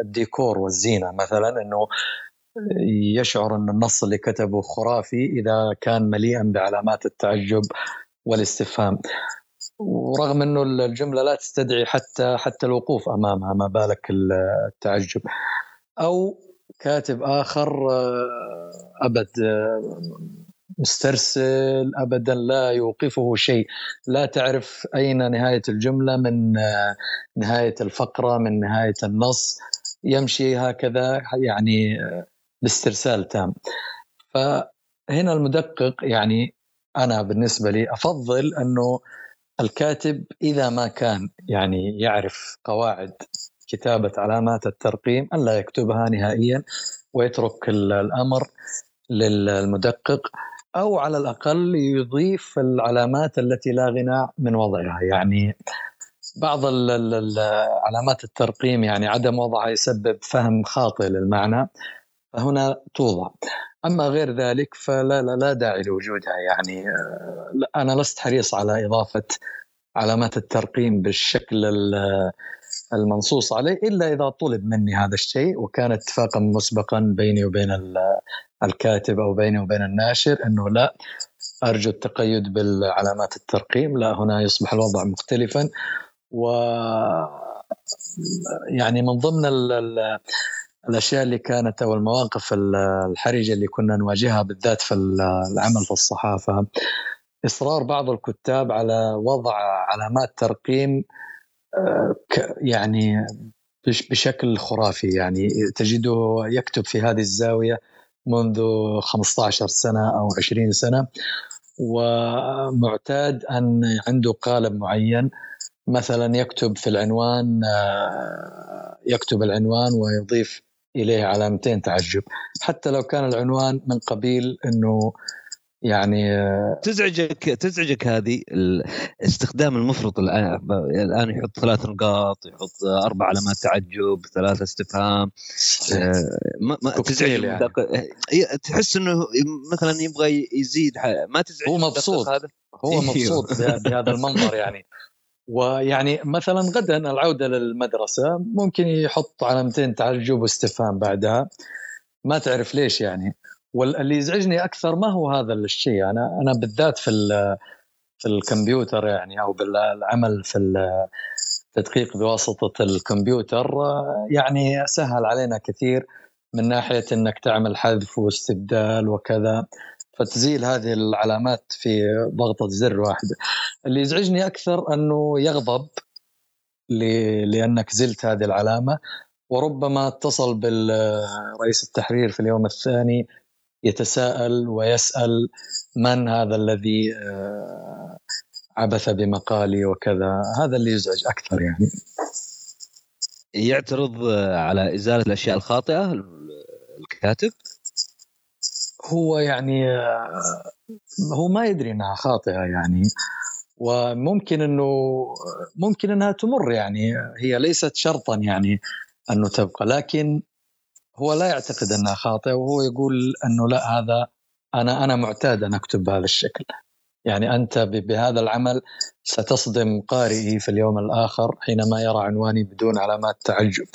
الديكور والزينة. مثلا إنه يشعر أن النص اللي كتبه خرافي إذا كان مليئا بعلامات التعجب والاستفهام. ورغم إنه الجملة لا تستدعي حتى حتى الوقوف أمامها ما بالك التعجب. أو كاتب آخر آه، أبد آه، مسترسل ابدا لا يوقفه شيء. لا تعرف أين نهاية الجملة من آه، نهاية الفقرة من نهاية النص. يمشي هكذا يعني باسترسال تام. فهنا المدقق يعني أنا بالنسبة لي أفضل أنه الكاتب إذا ما كان يعني يعرف قواعد كتابة علامات الترقيم الا يكتبها نهائيا ويترك الأمر للمدقق أو على الأقل يضيف العلامات التي لا غنى من وضعها. يعني بعض علامات الترقيم يعني عدم وضعها يسبب فهم خاطئ للمعنى فهنا توضع. أما غير ذلك فلا لا, لا داعي لوجودها. يعني آه، أنا لست حريص على إضافة علامات الترقيم بالشكل المنصوص عليه إلا إذا طلب مني هذا الشيء وكان اتفاقا مسبقا بيني وبين الكاتب أو بيني وبين الناشر إنه لا أرجو التقيد بالعلامات الترقيم لا هنا يصبح الوضع مختلفا. و يعني من ضمن الأشياء اللي كانت أو المواقف الحرجة اللي كنا نواجهها بالذات في العمل في الصحافة إصرار بعض الكتاب على وضع علامات ترقيم يعني بشكل خرافي يعني تجده يكتب في هذه الزاوية منذ 15 سنة أو 20 سنة ومعتاد أن عنده قالب معين مثلا يكتب في العنوان آه، يكتب العنوان ويضيف إليه علامتين تعجب. حتى لو كان العنوان من قبيل إنه يعني تزعجك تزعجك هذه الاستخدام المفرط الآن الآن يحط ثلاث نقاط يحط أربع علامات تعجب ثلاثة استفهام آه، ما, ما تزعج يعني. تحس إنه مثلا يبغى يزيد ما تزعج هو مبسوط. هذا؟ هو إيوه. مبسوط بهذا المنظر يعني. ويعني مثلا غدا العودة للمدرسة ممكن يحط علامتين تعجب واستفهام بعدها. ما تعرف ليش يعني. واللي يزعجني أكثر ما هو هذا الشيء. أنا أنا بالذات في في الكمبيوتر يعني أو بالعمل في التدقيق بواسطة الكمبيوتر يعني سهل علينا كثير من ناحية إنك تعمل حذف واستبدال وكذا فتزيل هذه العلامات في ضغطة زر واحدة. اللي يزعجني أكثر أنه يغضب لأنك زلت هذه العلامة وربما اتصل بالرئيس التحرير في اليوم الثاني يتساءل ويسأل من هذا الذي آه، عبث بمقالي وكذا. هذا اللي يزعج أكثر يعني. يعترض على إزالة الأشياء الخاطئة الكاتب؟ هو يعني آه، هو ما يدري إنها خاطئة يعني. وممكن إنه ممكن إنها تمر يعني. هي ليست شرطا يعني أنه تبقى. لكن هو لا يعتقد أنها خاطئة وهو يقول أنه لا هذا أنا أنا معتاد أن أكتب بهذا الشكل. يعني أنت بهذا العمل ستصدم قارئي في اليوم الآخر حينما يرى عنواني بدون علامات تعجب.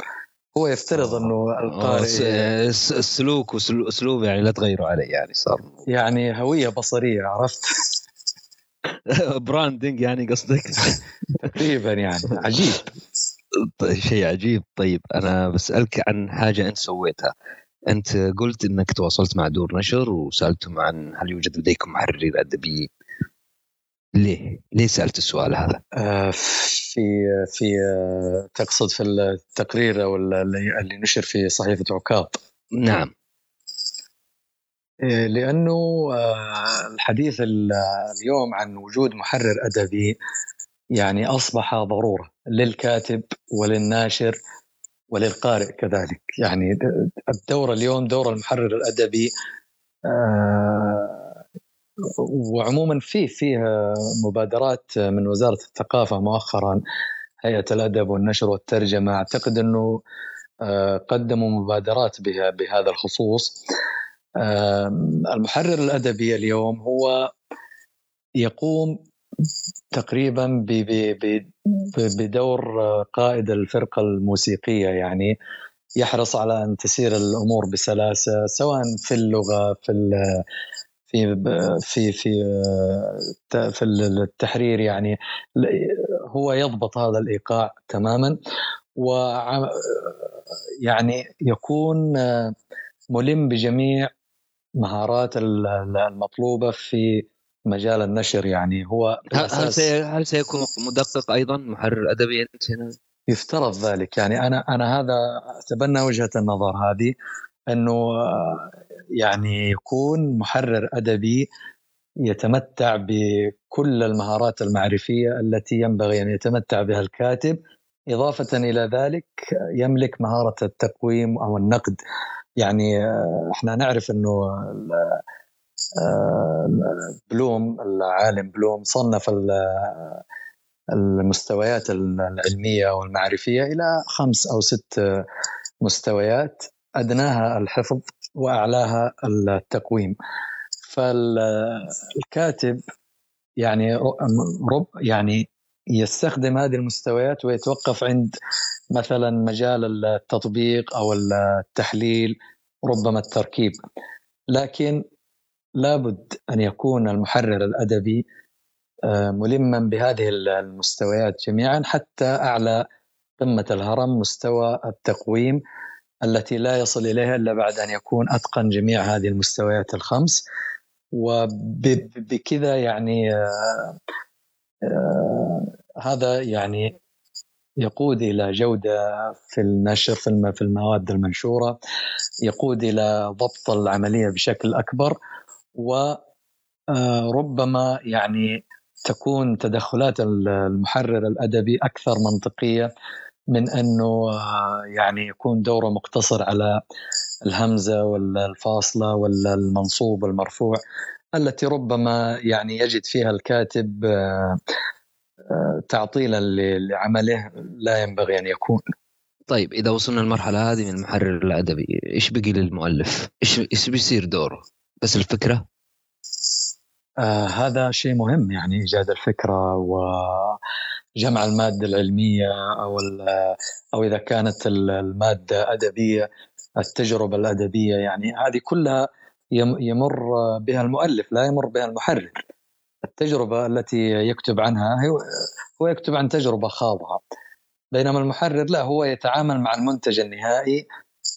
هو يفترض أنه القارئ السلوك واسلوب يعني لا تغيروا عليه يعني صار. يعني هوية بصرية عرفت؟ براندنج يعني قصدك. تقريبا يعني عجيب. شيء عجيب. طيب أنا بسألك عن حاجة أنت سويتها. أنت قلت إنك تواصلت مع دور نشر وسالتهم عن هل يوجد لديكم محررين ادبيين ليه؟ ليه سألت السؤال هذا؟ آه في في آه تقصد في التقرير أو اللي نشر في صحيفة عكاظ. نعم. آه، لأنه الحديث اليوم عن وجود محرر أدبي يعني أصبح ضرورة. للكاتب وللناشر وللقارئ كذلك. يعني الدور اليوم دور المحرر الأدبي آه وعموما في فيها مبادرات من وزارة الثقافة مؤخرا هيئة الأدب والنشر والترجمة. أعتقد إنه آه، قدموا مبادرات بها بهذا الخصوص. المحرر الأدبي اليوم هو يقوم تقريبا بدور قائد الفرقة الموسيقية يعني يحرص على أن تسير الأمور بسلاسة سواء في اللغة في في في في في التحرير يعني هو يضبط هذا الإيقاع تماما و يعني يكون ملم بجميع مهارات المطلوبة في مجال النشر يعني هو هل هل سيكون مدقق أيضا محرر أدبي أنت هنا؟ يفترض ذلك. يعني أنا أنا هذا أتبنى وجهة النظر هذه أنه يعني يكون محرر أدبي يتمتع بكل المهارات المعرفية التي ينبغي أن يتمتع بها الكاتب. إضافة إلى ذلك يملك مهارة التقويم أو النقد. يعني إحنا نعرف أنه بلوم العالم بلوم صنف المستويات العلمية والمعرفية إلى خمس أو ست مستويات أدناها الحفظ وأعلاها التقويم. فالكاتب يعني رب يعني يستخدم هذه المستويات ويتوقف عند مثلا مجال التطبيق أو التحليل ربما التركيب. لكن لابد أن يكون المحرر الأدبي آه، ملما بهذه المستويات جميعا حتى أعلى قمة الهرم مستوى التقويم التي لا يصل إليها إلا بعد أن يكون أتقن جميع هذه المستويات الخمس. وبكذا يعني آه، آه، هذا يعني يقود إلى جودة في النشر في المواد المنشورة يقود إلى ضبط العملية بشكل أكبر. وربما يعني تكون تدخلات المحرر الأدبي أكثر منطقية من أنه يعني يكون دوره مقتصر على الهمزة ولا الفاصله ولا المنصوب والمرفوع التي ربما يعني يجد فيها الكاتب تعطيلا لعمله لا ينبغي أن يكون. طيب إذا وصلنا المرحله هذه من المحرر الأدبي إيش بقي للمؤلف؟ إيش إيش بيصير دوره؟ بس الفكرة؟ آه هذا شيء مهم يعني إيجاد الفكرة وجمع المادة العلمية أو أو إذا كانت المادة أدبية التجربة الأدبية يعني هذه كلها يمر بها المؤلف لا يمر بها المحرر. التجربة التي يكتب عنها هو يكتب عن تجربة خاضها. بينما المحرر لا هو يتعامل مع المنتج النهائي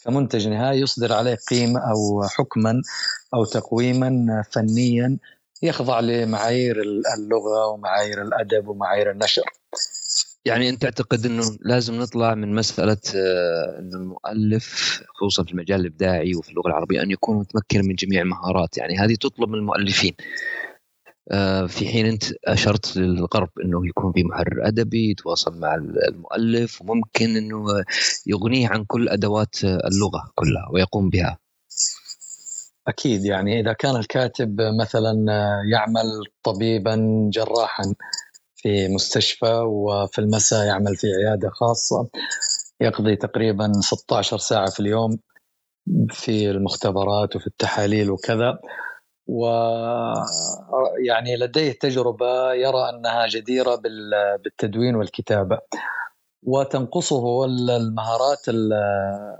كمنتج نهائي يصدر عليه قيمة أو حكما أو تقويما فنيا يخضع لمعايير اللغة ومعايير الأدب ومعايير النشر. يعني أنت تعتقد إنه لازم نطلع من مسألة آه، انه المؤلف خصوصا في المجال الإبداعي وفي اللغة العربية أن يكون متمكن من جميع المهارات، يعني هذه تطلب من المؤلفين. آه، في حين أنت أشرت للغرب إنه يكون في محرر أدبي يتواصل مع المؤلف وممكن إنه يغنيه عن كل أدوات اللغة كلها ويقوم بها. أكيد يعني إذا كان الكاتب مثلا يعمل طبيبا جراحا في مستشفى وفي المساء يعمل في عيادة خاصة يقضي تقريبا 16 ساعة في اليوم في المختبرات وفي التحاليل وكذا و يعني لديه تجربة يرى أنها جديرة بالتدوين والكتابة. وتنقصه المهارات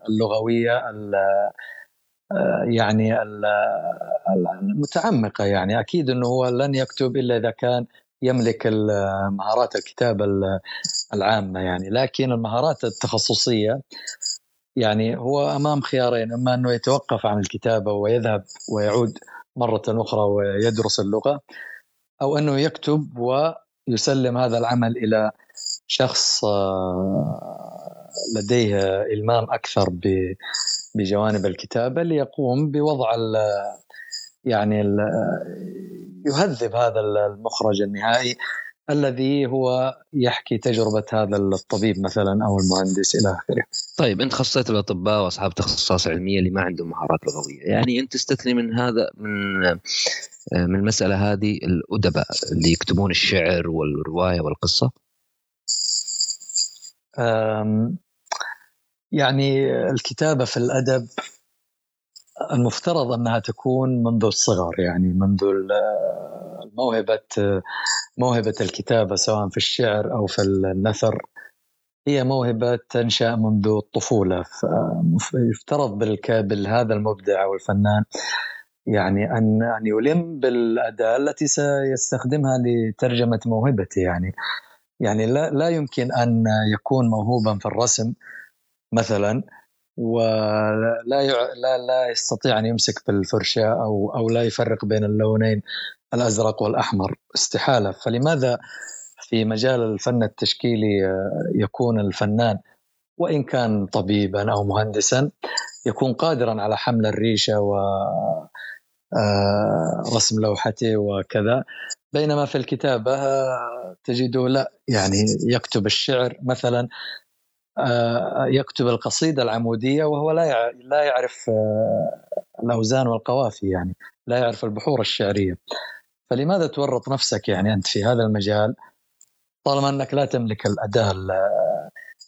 اللغوية يعني المتعمقة يعني. أكيد إنه هو لن يكتب إلا إذا كان يملك مهارات الكتابة العامة يعني. لكن المهارات التخصصية يعني هو أمام خيارين. إما إنه يتوقف عن الكتابة ويذهب ويعود مرة أخرى ويدرس اللغة أو أنه يكتب ويسلم هذا العمل إلى شخص آه، لديه إلمام أكثر بجوانب الكتابه ليقوم بوضع يعني يهذب هذا المخرج النهائي. الذي هو يحكي تجربة هذا الطبيب مثلا أو المهندس إلى آخره. طيب أنت خصيت الأطباء وأصحاب تخصصات علمية اللي ما عندهم مهارات لغوية يعني أنت تستثني من هذا من من المسألة هذه الأدباء اللي يكتبون الشعر والرواية والقصة؟ يعني الكتابة في الأدب المفترض أنها تكون منذ الصغر يعني منذ موهبة موهبة الكتابة سواء في الشعر أو في النثر. هي موهبة تنشأ منذ الطفولة فيفترض بهذا المبدع أو الفنان يعني أن أن يلم بالأداة التي سيستخدمها لترجمة موهبته. يعني يعني لا لا يمكن أن يكون موهوبا في الرسم مثلا. ولا لا لا يستطيع أن يمسك بالفرشاة أو أو لا يفرق بين اللونين الأزرق والأحمر. استحالة. فلماذا في مجال الفن التشكيلي آه، يكون الفنان وإن كان طبيبا أو مهندسا يكون قادرا على حمل الريشة و آه، رسم لوحته وكذا؟ بينما في الكتابة آه، تجده لا. يعني يكتب الشعر مثلا يكتب القصيدة العمودية وهو لا لا يعرف آه، الأوزان والقوافي يعني لا يعرف البحور الشعرية. فلماذا تورط نفسك يعني أنت في هذا المجال؟ طالما أنك لا تملك الأداة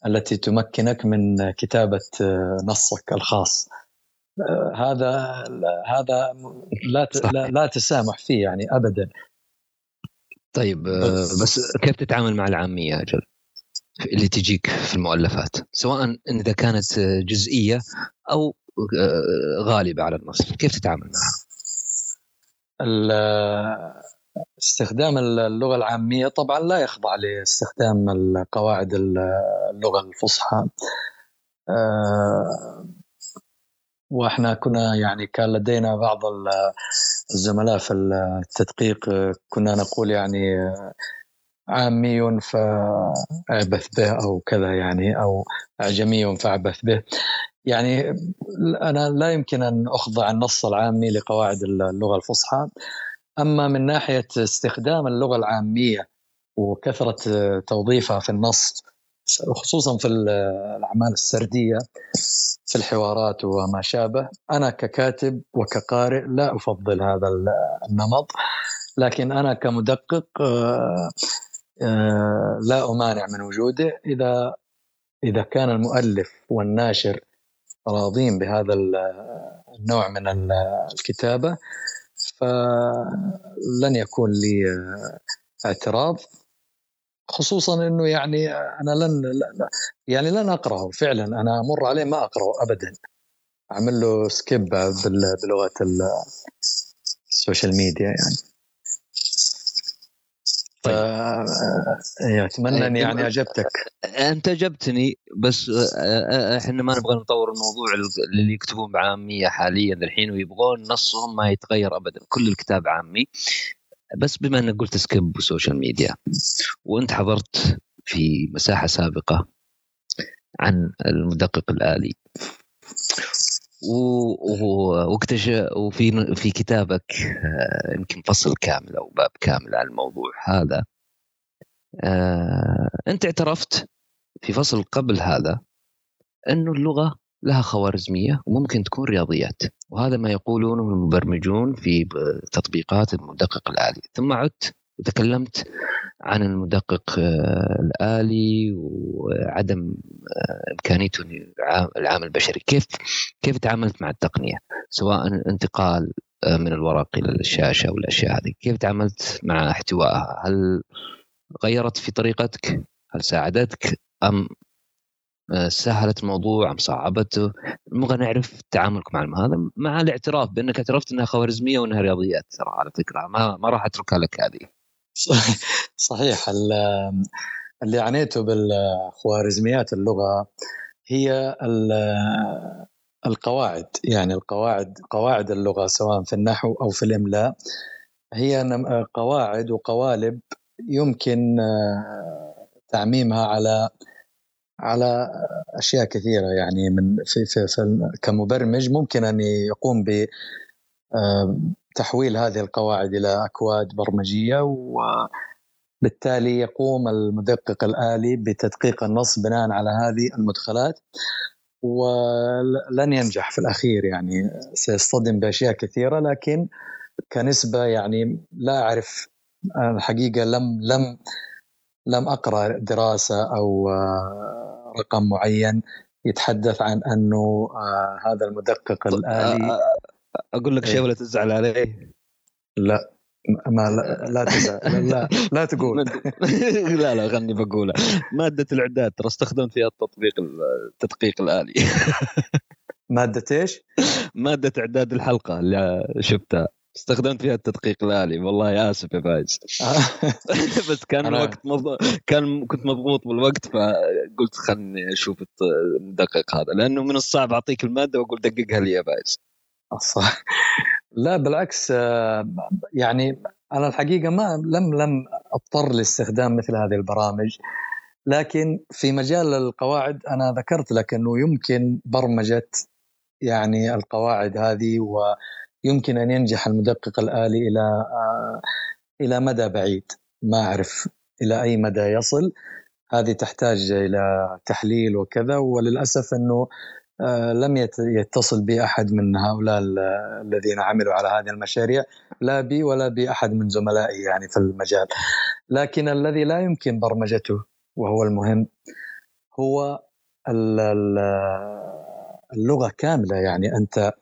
التي تمكنك من كتابة آه، نصك الخاص. هذا هذا لا لا, لا تسامح فيه يعني ابدا. طيب بس كيف تتعامل مع العامية أجل؟ اللي تجيك في المؤلفات سواء إذا كانت جزئية أو آه، غالبة على النص كيف تتعامل معها؟ استخدام اللغة العامية طبعا لا يخضع لاستخدام القواعد اللغة الفصحى آه، وإحنا كنا يعني كان لدينا بعض الزملاء في التدقيق كنا نقول يعني عامي فأعبث به أو كذا يعني أو أعجمي فأعبث به. يعني أنا لا يمكن أن أخضع النص العامي لقواعد اللغة الفصحى. أما من ناحية استخدام اللغة العامية وكثرة توظيفها في النص خصوصا في الأعمال السردية في الحوارات وما شابه أنا ككاتب وكقارئ لا أفضل هذا النمط. لكن أنا كمدقق آه، لا أمانع من وجوده. إذا إذا كان المؤلف والناشر راضين بهذا النوع من الكتابة فلن يكون لي اعتراض. خصوصا إنه يعني أنا لن يعني لن أقرأه فعلا. أنا أمر عليه ما أقرأه ابدا. أعمل له skip بلغة ال social media يعني. طيب. إيه، أتمنى أني يعني أجبتك أنت أجبتني بس آه، آه، إحنا ما نبغى نطور الموضوع اللي يكتبون بعامية حاليا الحين ويبغون نصهم ما يتغير ابدا كل الكتاب عامي بس بما إنك قلت skip و social media وأنت حضرت في مساحة سابقة عن المدقق الآلي واكتشف وفي في كتابك آه، يمكن فصل كامل أو باب كامل عن الموضوع هذا. آه، أنت اعترفت في فصل قبل هذا انه اللغة لها خوارزمية وممكن تكون رياضيات وهذا ما يقولونه المبرمجون في تطبيقات المدقق الالي ثم عدت وتكلمت عن المدقق آه، الآلي وعدم آه، إمكانيته العامل البشري. كيف كيف تعاملت مع التقنية؟ سواء انتقال آه، من الورق إلى الشاشة والأشياء هذه كيف تعاملت مع احتوائها؟ هل غيرت في طريقتك؟ هل ساعدتك؟ أم سهلت الموضوع؟ أم صعبته؟ نبغى نعرف تعاملك مع هذا مع الاعتراف بأنك اعترفت إنها خوارزمية وإنها رياضيات ترى على فكرة. ما ما راح أتركها لك هذه. صحيح اللي عنيته بالخوارزميات اللغة هي القواعد. يعني القواعد قواعد اللغة سواء في النحو أو في الإملاء هي قواعد وقوالب يمكن تعميمها على على أشياء كثيرة. يعني من في, في, في كمبرمج ممكن أن يقوم ب تحويل هذه القواعد إلى أكواد برمجية و بالتالي يقوم المدقق الآلي بتدقيق النص بناء على هذه المدخلات ولن ينجح في الأخير يعني. سيصطدم بأشياء كثيرة لكن كنسبة يعني لا أعرف الحقيقة لم لم لم أقرأ دراسة أو آه، رقم معين يتحدث عن أنه آه، هذا المدقق الآلي أقول لك شيء إيه. ولا تزعل عليه لا ما لا لا تزعل. لا لا تقول. لا لا غني بقولها مادة الاعداد ترى استخدمت فيها التطبيق التدقيق الآلي. مادة إيش؟ مادة إعداد الحلقة اللي شفتها. استخدمت فيها التدقيق الآلي. والله آسف يا فايز. بس كان. الوقت مض... كان كنت مضبوط بالوقت فقلت خلني أشوف المدقق هذا. لأنه من الصعب أعطيك المادة وأقول دققها لي يا فايز. صح لا بالعكس آه، يعني أنا الحقيقة ما لم لم أضطر لاستخدام مثل هذه البرامج لكن في مجال القواعد أنا ذكرت لك أنه يمكن برمجة يعني القواعد هذه ويمكن أن ينجح المدقق الآلي إلى آه، إلى مدى بعيد. ما أعرف إلى أي مدى يصل. هذه تحتاج إلى تحليل وكذا وللأسف أنه لم يتصل بي أحد من هؤلاء الذين عملوا على هذه المشاريع لا بي ولا باحد من زملائي يعني في المجال. لكن الذي لا يمكن برمجته وهو المهم هو اللغة كاملة. يعني أنت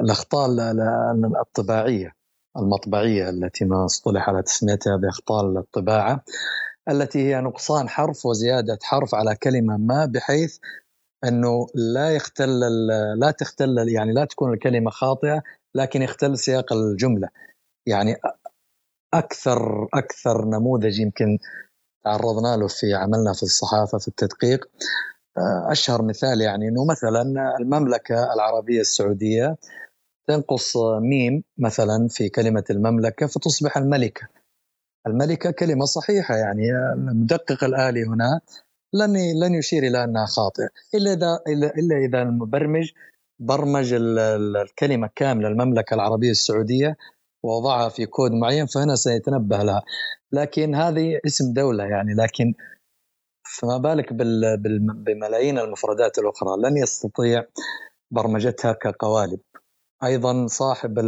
الأخطاء الطباعية المطبعية التي ما اصطلح على تسميتها بأخطاء الطباعة التي هي نقصان حرف وزيادة حرف على كلمة ما بحيث إنه لا يختل لا تختل يعني لا تكون الكلمة خاطئة لكن يختل سياق الجملة. يعني أكثر أكثر نموذج يمكن تعرضنا له في عملنا في الصحافة في التدقيق. أشهر مثال يعني إنه مثلا المملكة العربية السعودية تنقص ميم مثلا في كلمة المملكة فتصبح الملكة. الملكة كلمة صحيحة يعني المدقق الآلي هنا لن لن يشير إلى أنها خاطئة. إلا اذا الا إذا المبرمج برمج الكلمة كاملة المملكة العربية السعودية ووضعها في كود معين فهنا سيتنبه لها. لكن هذه اسم دولة يعني لكن فما بالك بملايين المفردات الأخرى. لن يستطيع برمجتها كقوالب. أيضا صاحب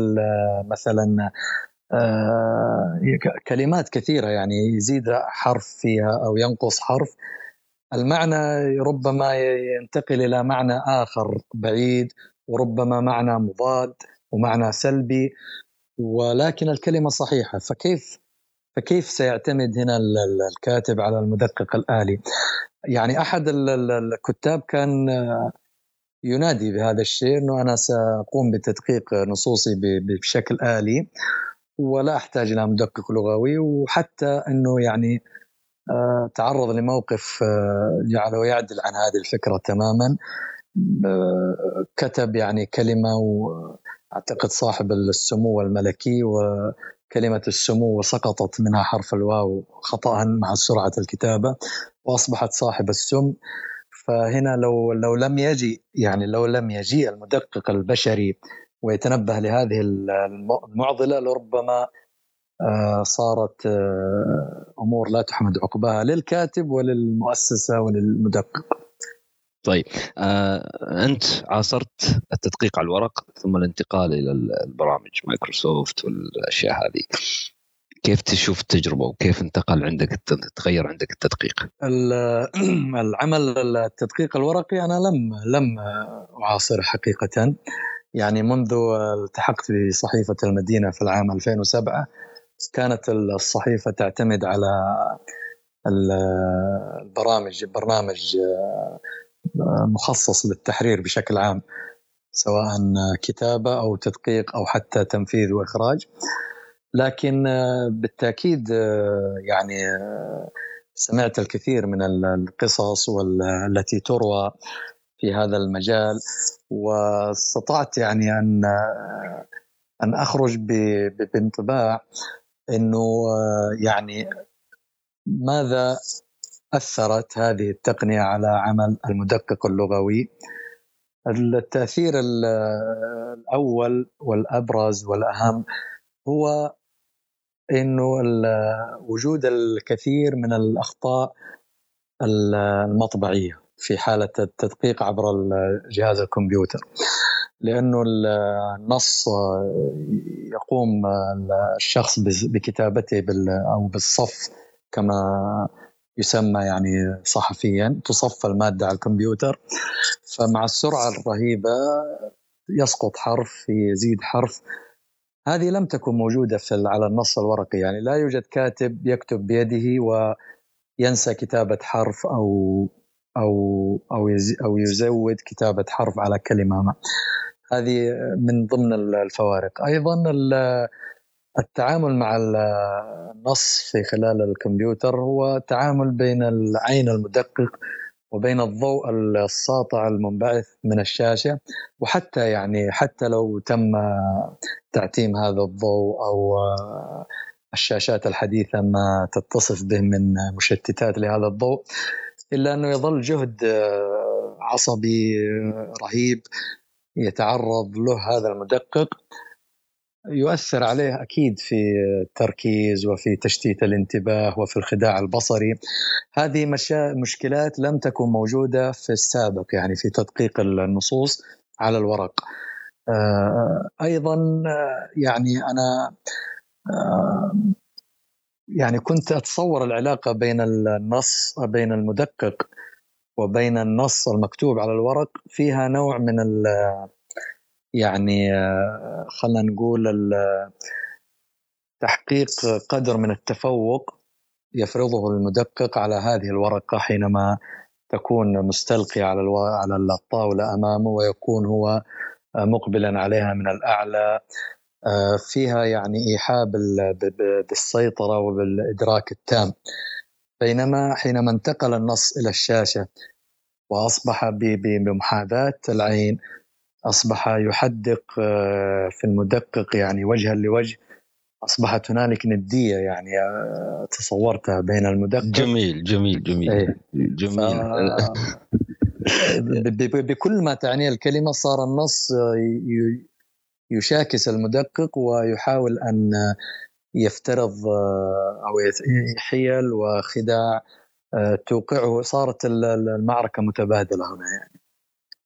مثلا آه، كلمات كثيرة يعني يزيد حرف فيها أو ينقص حرف. المعنى ربما ينتقل إلى معنى آخر بعيد وربما معنى مضاد ومعنى سلبي ولكن الكلمة صحيحة فكيف فكيف سيعتمد هنا الكاتب على المدقق الآلي؟ يعني أحد الكتاب كان ينادي بهذا الشيء إنه أنا سأقوم بتدقيق نصوصي بشكل آلي ولا أحتاج إلى مدقق لغوي وحتى إنه يعني تعرض لموقف آه، جعله يعدل عن هذه الفكرة تماما. آه، كتب يعني كلمة وأعتقد صاحب السمو الملكي وكلمة السمو وسقطت منها حرف الواو خطا مع سرعة الكتابة وأصبحت صاحب السم. فهنا لو لو لم يجي يعني لو لم يجيء المدقق البشري ويتنبه لهذه المعضلة لربما آه، صارت آه، أمور لا تحمد عقباها للكاتب وللمؤسسة وللمدقق. طيب آه، أنت عاصرت التدقيق على الورق ثم الانتقال إلى البرامج مايكروسوفت والأشياء هذه. كيف تشوف التجربة وكيف انتقل عندك تغير عندك التدقيق؟ العمل التدقيق الورقي أنا لم لم اعاصره حقيقة يعني منذ التحقت بصحيفة المدينة في العام 2007 كانت الصحيفة تعتمد على البرامج برنامج آه، مخصص للتحرير بشكل عام سواء كتابة أو تدقيق أو حتى تنفيذ وإخراج. لكن آه، بالتأكيد آه، يعني سمعت الكثير من القصص والتي تروى في هذا المجال واستطعت يعني أن أن أخرج بانطباع إنه آه، يعني ماذا أثرت هذه التقنية على عمل المدقق اللغوي؟ التأثير الأول والأبرز والأهم هو إنه وجود الكثير من الأخطاء المطبعية في حالة التدقيق عبر جهاز الكمبيوتر. لأنه النص يقوم الشخص بكتابته أو بالصف كما يسمى يعني صحفيا. تصفى المادة على الكمبيوتر. فمع السرعة الرهيبة يسقط حرف يزيد حرف. هذه لم تكن موجودة في على النص الورقي. يعني لا يوجد كاتب يكتب بيده وينسى كتابة حرف أو أو أو أو يزود كتابة حرف على كلمة. ما هذه من ضمن الفوارق. أيضا التعامل مع النص في خلال الكمبيوتر هو تعامل بين العين المدقق وبين الضوء الساطع المنبعث من الشاشة. وحتى يعني حتى لو تم تعتيم هذا الضوء أو الشاشات الحديثة ما تتصف به من مشتتات لهذا الضوء إلا أنه يظل جهد عصبي رهيب يتعرض له هذا المدقق يؤثر عليه أكيد في التركيز وفي تشتيت الانتباه وفي الخداع البصري. هذه مشا... مشكلات لم تكن موجودة في السابق يعني في تدقيق النصوص على الورق. آه، أيضا يعني أنا آه، يعني كنت أتصور العلاقة بين النص بين المدقق وبين النص المكتوب على الورق فيها نوع من يعني آه، خلينا نقول تحقيق قدر من التفوق يفرضه المدقق على هذه الورقة حينما تكون مستلقية على على الطاولة أمامه ويكون هو مقبلا عليها من الأعلى. آه، فيها يعني إيحاء بالسيطرة وبالإدراك التام. بينما حينما انتقل النص إلى الشاشة وأصبح بمحاذاة العين أصبح يحدق آه، في المدقق يعني وجها لوجه أصبحت هنالك ندية يعني آه، تصورتها بين المدقق. جميل جميل جميل إيه. جميل. بكل ما تعنيه الكلمة صار النص آه، يشاكس المدقق ويحاول أن يفترض أو حيل وخداع توقعه صارت المعركة متبادلة هنا يعني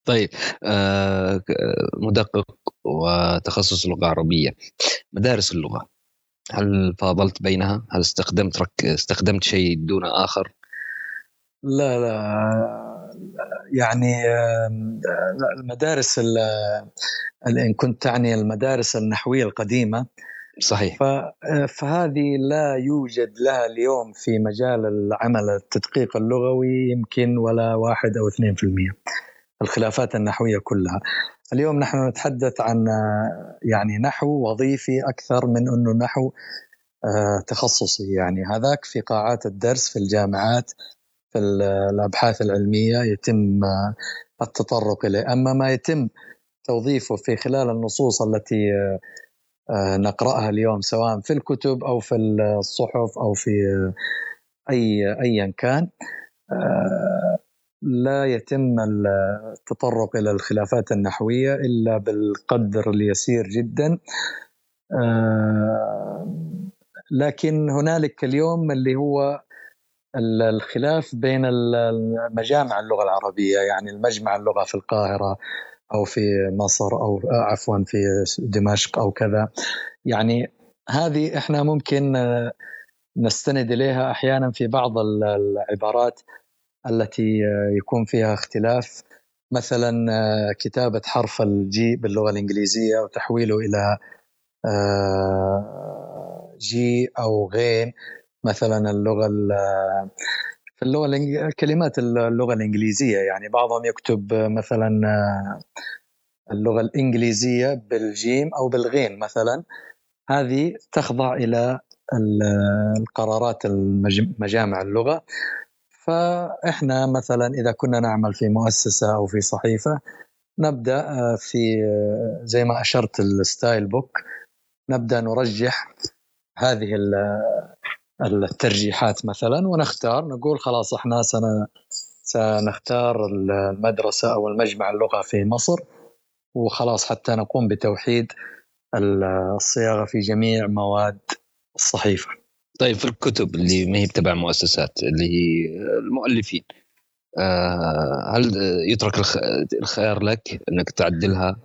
طيب آه مدقق وتخصص لغة عربية مدارس اللغة هل فاضلت بينها؟ هل استخدمت رك... استخدمت شيء دون آخر؟ لا لا يعني المدارس إن كنت تعني المدارس النحوية القديمة صحيح. فهذه لا يوجد لها اليوم في مجال العمل التدقيق اللغوي يمكن ولا واحد أو 2% الخلافات النحوية كلها. اليوم نحن نتحدث عن يعني نحو وظيفي أكثر من أنه نحو آه، تخصصي. يعني هذاك في قاعات الدرس في الجامعات في الأبحاث العلمية يتم آه، التطرق إليه، أما ما يتم توظيفه في خلال النصوص التي آه، نقرأها اليوم سواء في الكتب أو في الصحف أو في أي ايا كان. لا يتم التطرق إلى الخلافات النحوية إلا بالقدر اليسير جدا. آه، لكن هنالك اليوم اللي هو الخلاف بين مجامع اللغة العربية يعني المجمع اللغة في القاهرة أو في مصر أو عفوا في دمشق أو كذا. يعني هذه إحنا ممكن نستند إليها أحيانا في بعض العبارات التي يكون فيها اختلاف. مثلا آه، كتابة حرف الجي باللغة الإنجليزية وتحويله آه، جي أو غين. مثلا اللغة في اللغة كلمات اللغة الإنجليزية. يعني بعضهم يكتب مثلا اللغة الإنجليزية بالجيم أو بالغين مثلا. هذه تخضع إلى القرارات المجامع اللغة. فإحنا مثلا إذا كنا نعمل في مؤسسة أو في صحيفة نبدأ آه، في آه، زي ما أشرت ال style book نبدأ نرجح هذه الترجيحات مثلا ونختار نقول خلاص إحنا سنة سنختار المدرسة أو المجمع اللغة في مصر وخلاص حتى نقوم بتوحيد الصياغة في جميع مواد الصحيفة. طيب في الكتب اللي ما هي تبع مؤسسات اللي هي المؤلفين آه، هل يترك الخيار لك إنك تعدلها؟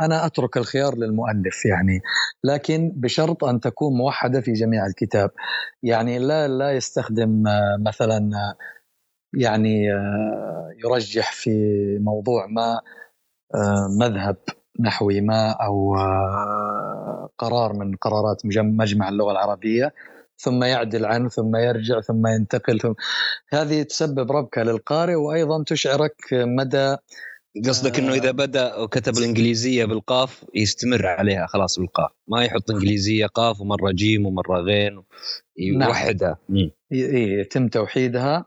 أنا أترك الخيار للمؤلف يعني لكن بشرط أن تكون موحدة في جميع الكتاب. يعني لا لا يستخدم مثلا يعني يرجح في موضوع ما مذهب نحوي ما أو قرار من قرارات مجمع اللغة العربية ثم يعدل عنه ثم يرجع ثم ينتقل ثم هذه تسبب ربكة للقارئ وأيضا تشعرك مدى قصدك إنه إذا بدأ وكتب الإنجليزية بالقاف يستمر عليها خلاص بالقاف. ما يحط إنجليزية قاف ومرة جيم ومرة غين يوحدها. نعم. يتم توحيدها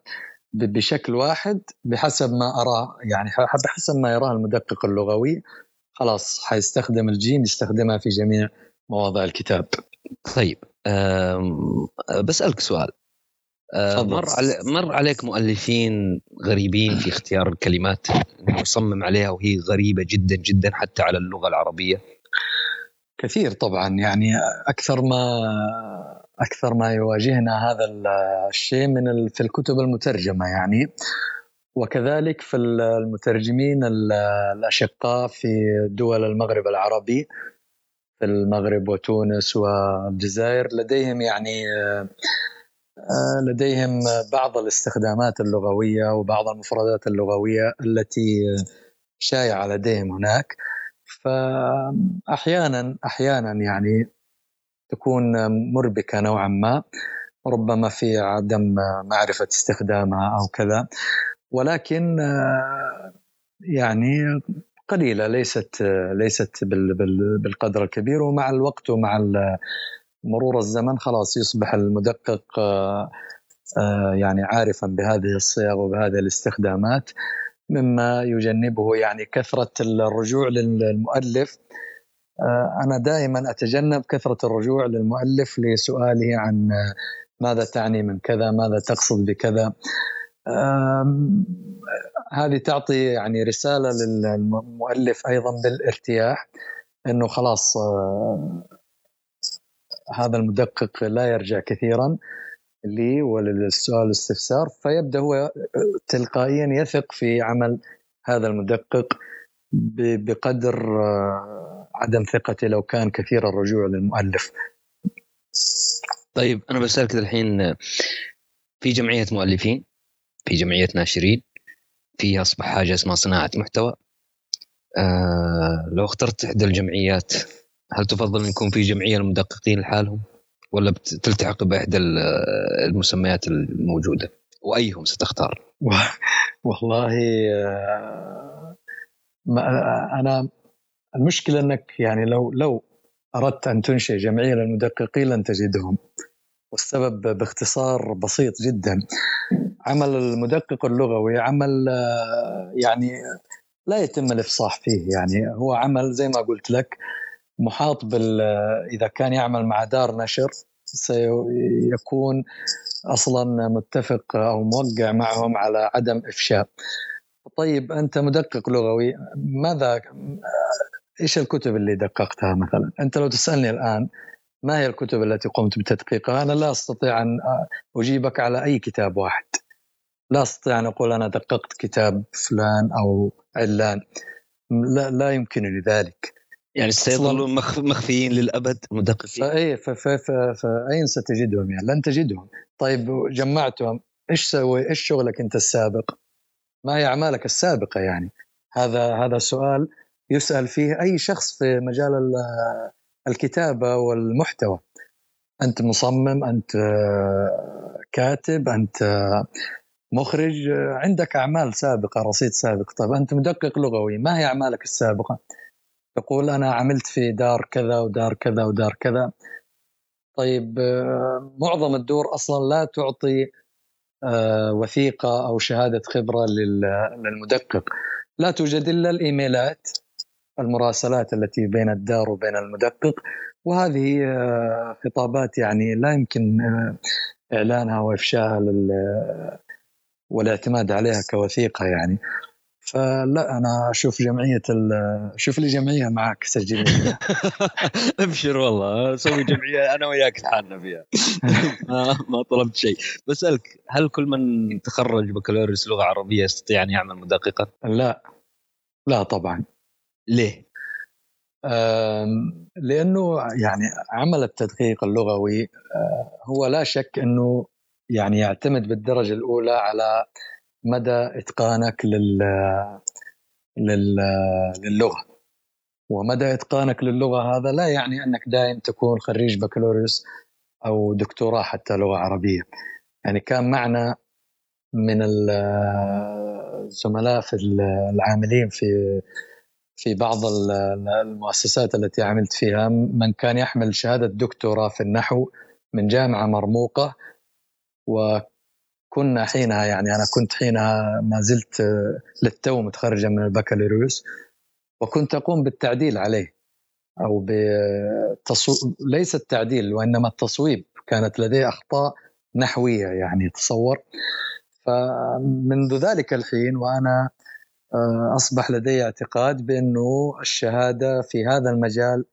بشكل واحد بحسب ما اراه يعني بحسب ما يراه المدقق اللغوي. خلاص حيستخدم الجيم يستخدمها في جميع مواضع الكتاب. طيب بسألك سؤال. مر علي مر عليك مؤلفين غريبين في اختيار الكلمات. يصمم عليها وهي غريبة جدا جدا حتى على اللغة العربية. كثير طبعا. يعني أكثر ما أكثر ما يواجهنا هذا الشيء من في الكتب المترجمة يعني. وكذلك في المترجمين الأشقاء في دول المغرب العربي في المغرب وتونس والجزائر لديهم يعني آه، لديهم بعض الاستخدامات اللغوية وبعض المفردات اللغوية التي شائعه لديهم هناك. فاحيانا أحيانا يعني تكون مربكة نوعا ما ربما في عدم معرفة استخدامها أو كذا. ولكن آه، يعني قليلة ليست ليست بالقدر الكبير ومع الوقت ومع مرور الزمن خلاص يصبح المدقق آه، آه، يعني عارفا بهذه الصيغ وبهذه الاستخدامات مما يجنبه يعني كثرة الرجوع للمؤلف. أنا دائما أتجنب كثرة الرجوع للمؤلف لسؤاله عن ماذا تعني من كذا ماذا تقصد بكذا. هذه تعطي يعني رسالة للمؤلف أيضا بالارتياح إنه خلاص آه، هذا المدقق لا يرجع كثيرا لي وللسؤال الاستفسار فيبدأ هو تلقائيا يثق في عمل هذا المدقق بقدر آه، عدم ثقته لو كان كثير الرجوع للمؤلف. طيب أنا بسألك الحين في جمعية مؤلفين في جمعية ناشرين في أصبح حاجة اسمها صناعة محتوى آه لو اخترت إحدى الجمعيات هل تفضل أن يكون في جمعية للمدققين لحالهم؟ ولا تلتحق بإحدى المسميات الموجودة؟ وأيهم ستختار؟ والله آه، أنا المشكلة أنك يعني لو لو أردت أن تنشئ جمعية للمدققين لن تجدهم والسبب باختصار بسيط جدا. عمل المدقق اللغوي عمل آه، يعني لا يتم الإفصاح فيه يعني هو عمل زي ما قلت لك محاط بال إذا كان يعمل مع دار نشر سيكون أصلا متفق أو موقع معهم على عدم إفشاء. طيب أنت مدقق لغوي ماذا إيش الكتب اللي دققتها مثلا؟ أنت لو تسألني الآن ما هي الكتب التي قمت بتدقيقها؟ أنا لا أستطيع أن أجيبك على أي كتاب واحد. لا أستطيع أن أقول أنا دققت كتاب فلان أو علان. لا لا يمكنني ذلك. يعني سيظلوا مخفيين للأبد مدققين اي فاين ستجدهم؟ يعني لن تجدهم. طيب جمعتهم. إيش سوي إيش شغلك أنت السابق؟ ما هي أعمالك السابقة يعني؟ هذا هذا سؤال يسأل فيه أي شخص في مجال الكتابة والمحتوى. أنت مصمم أنت كاتب أنت مخرج عندك أعمال سابقة رصيد سابق. طيب أنت مدقق لغوي. ما هي أعمالك السابقة؟ تقول أنا عملت في دار كذا ودار كذا ودار كذا. طيب معظم الدور أصلا لا تعطي آه، وثيقة أو شهادة خبرة للمدقق. لا توجد إلا الإيميلات المراسلات التي بين الدار وبين المدقق. وهذه آه، خطابات يعني لا يمكن آه، إعلانها وافشائها والإعتماد عليها كوثيقة يعني. فلا أنا أشوف جمعية شوف لي جمعية معك سجل. أبشر والله. أسوي جمعية أنا وياك تحالنا فيها. ما, ما طلبت شيء. بسألك هل كل من تخرج بكالوريوس لغة عربية يستطيع أن يعمل مدققا؟ لا. لا طبعا. ليه؟ لأنه يعني عمل التدقيق اللغوي آه، هو لا شك إنه يعني يعتمد بالدرجة الأولى على مدى إتقانك لل للغة. ومدى إتقانك للغة هذا لا يعني أنك دائم تكون خريج بكالوريوس أو دكتوراه حتى لغة عربية. يعني كان معنا من الزملاء في العاملين في في بعض المؤسسات التي عملت فيها من كان يحمل شهادة دكتوراه في النحو من جامعة مرموقة كنا حينها يعني أنا كنت حينها ما زلت للتو متخرجا من البكالوريوس وكنت أقوم بالتعديل عليه أو بتصو... ليس التعديل وإنما التصويب كانت لدي أخطاء نحوية يعني تصور. فمنذ ذلك الحين وأنا آه، أصبح لدي اعتقاد بأنه الشهادة في هذا المجال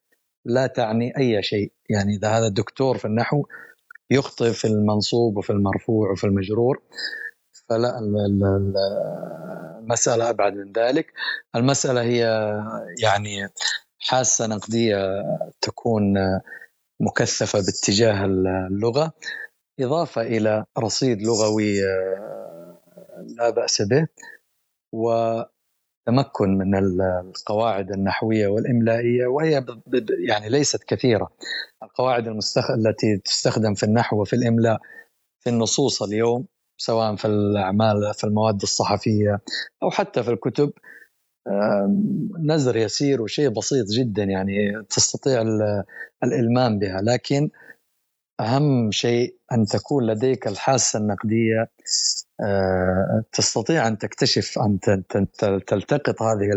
لا تعني أي شيء. يعني إذا هذا دكتور في النحو يخطئ في المنصوب وفي المرفوع وفي المجرور. فلا المسألة أبعد من ذلك. المسألة هي يعني حاسة نقدية تكون مكثفة باتجاه اللغة. إضافة إلى رصيد لغوي لا بأس به. وتمكن من القواعد النحوية والإملائية وهي يعني ليست كثيرة. القواعد المستخ... التي تستخدم في النحو وفي الإملاء في النصوص اليوم سواء في الأعمال في المواد الصحفية أو حتى في الكتب نزر يسير وشيء بسيط جدا يعني تستطيع الإلمام بها. لكن أهم شيء أن تكون لديك الحاسة النقدية آه، تستطيع أن تكتشف أن تلتقط هذه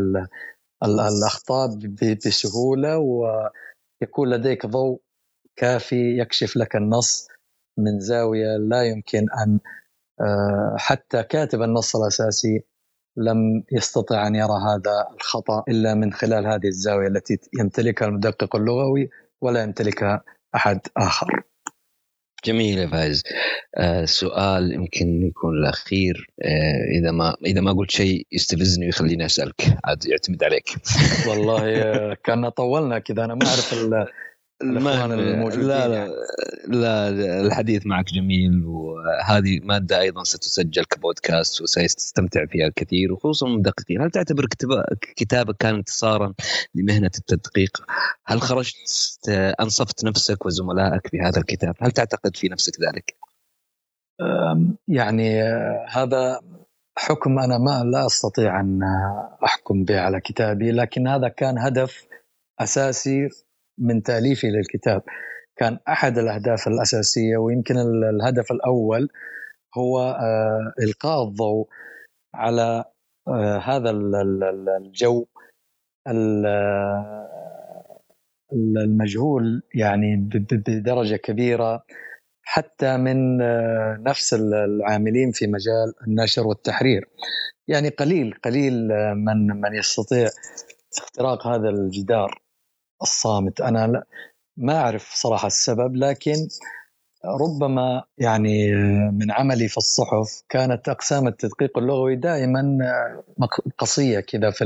الأخطاء بسهولة ويكون لديك ضوء كافي يكشف لك النص من زاوية لا يمكن أن آه، حتى كاتب النص الأساسي لم يستطع أن يرى هذا الخطأ إلا من خلال هذه الزاوية التي يمتلكها المدقق اللغوي ولا يمتلكها أحد آخر. جميل يا فايز. آه سؤال يمكن يكون الأخير. آه إذا ما إذا ما قلت شيء يستفزني ويخليني أسألك عاد يعتمد عليك. والله آه، كان طولنا كذا أنا ما أعرف الأخوان الموجودين لا لا يعني. لا الحديث معك جميل وهذه مادة أيضا ستسجل كبودكاست وسيستمتع فيها الكثير وخصوصا المدققين هل تعتبر كتابك كان انتصارا لمهنة التدقيق؟ هل خرجت أنصفت نفسك وزملائك بهذا الكتاب؟ هل تعتقد في نفسك ذلك؟ يعني هذا حكم أنا ما لا أستطيع أن أحكم به على كتابي لكن هذا كان هدف أساسي من تأليفي للكتاب. كان أحد الأهداف الأساسية ويمكن الهدف الأول هو آه، إلقاء الضوء على آه، هذا الجو المجهول يعني بدرجة كبيرة حتى من آه، نفس العاملين في مجال النشر والتحرير. يعني قليل قليل من من يستطيع اختراق هذا الجدار. الصامت. أنا لا ما أعرف صراحة السبب لكن ربما يعني من عملي في الصحف كانت أقسام التدقيق اللغوي دائما قصية كذا في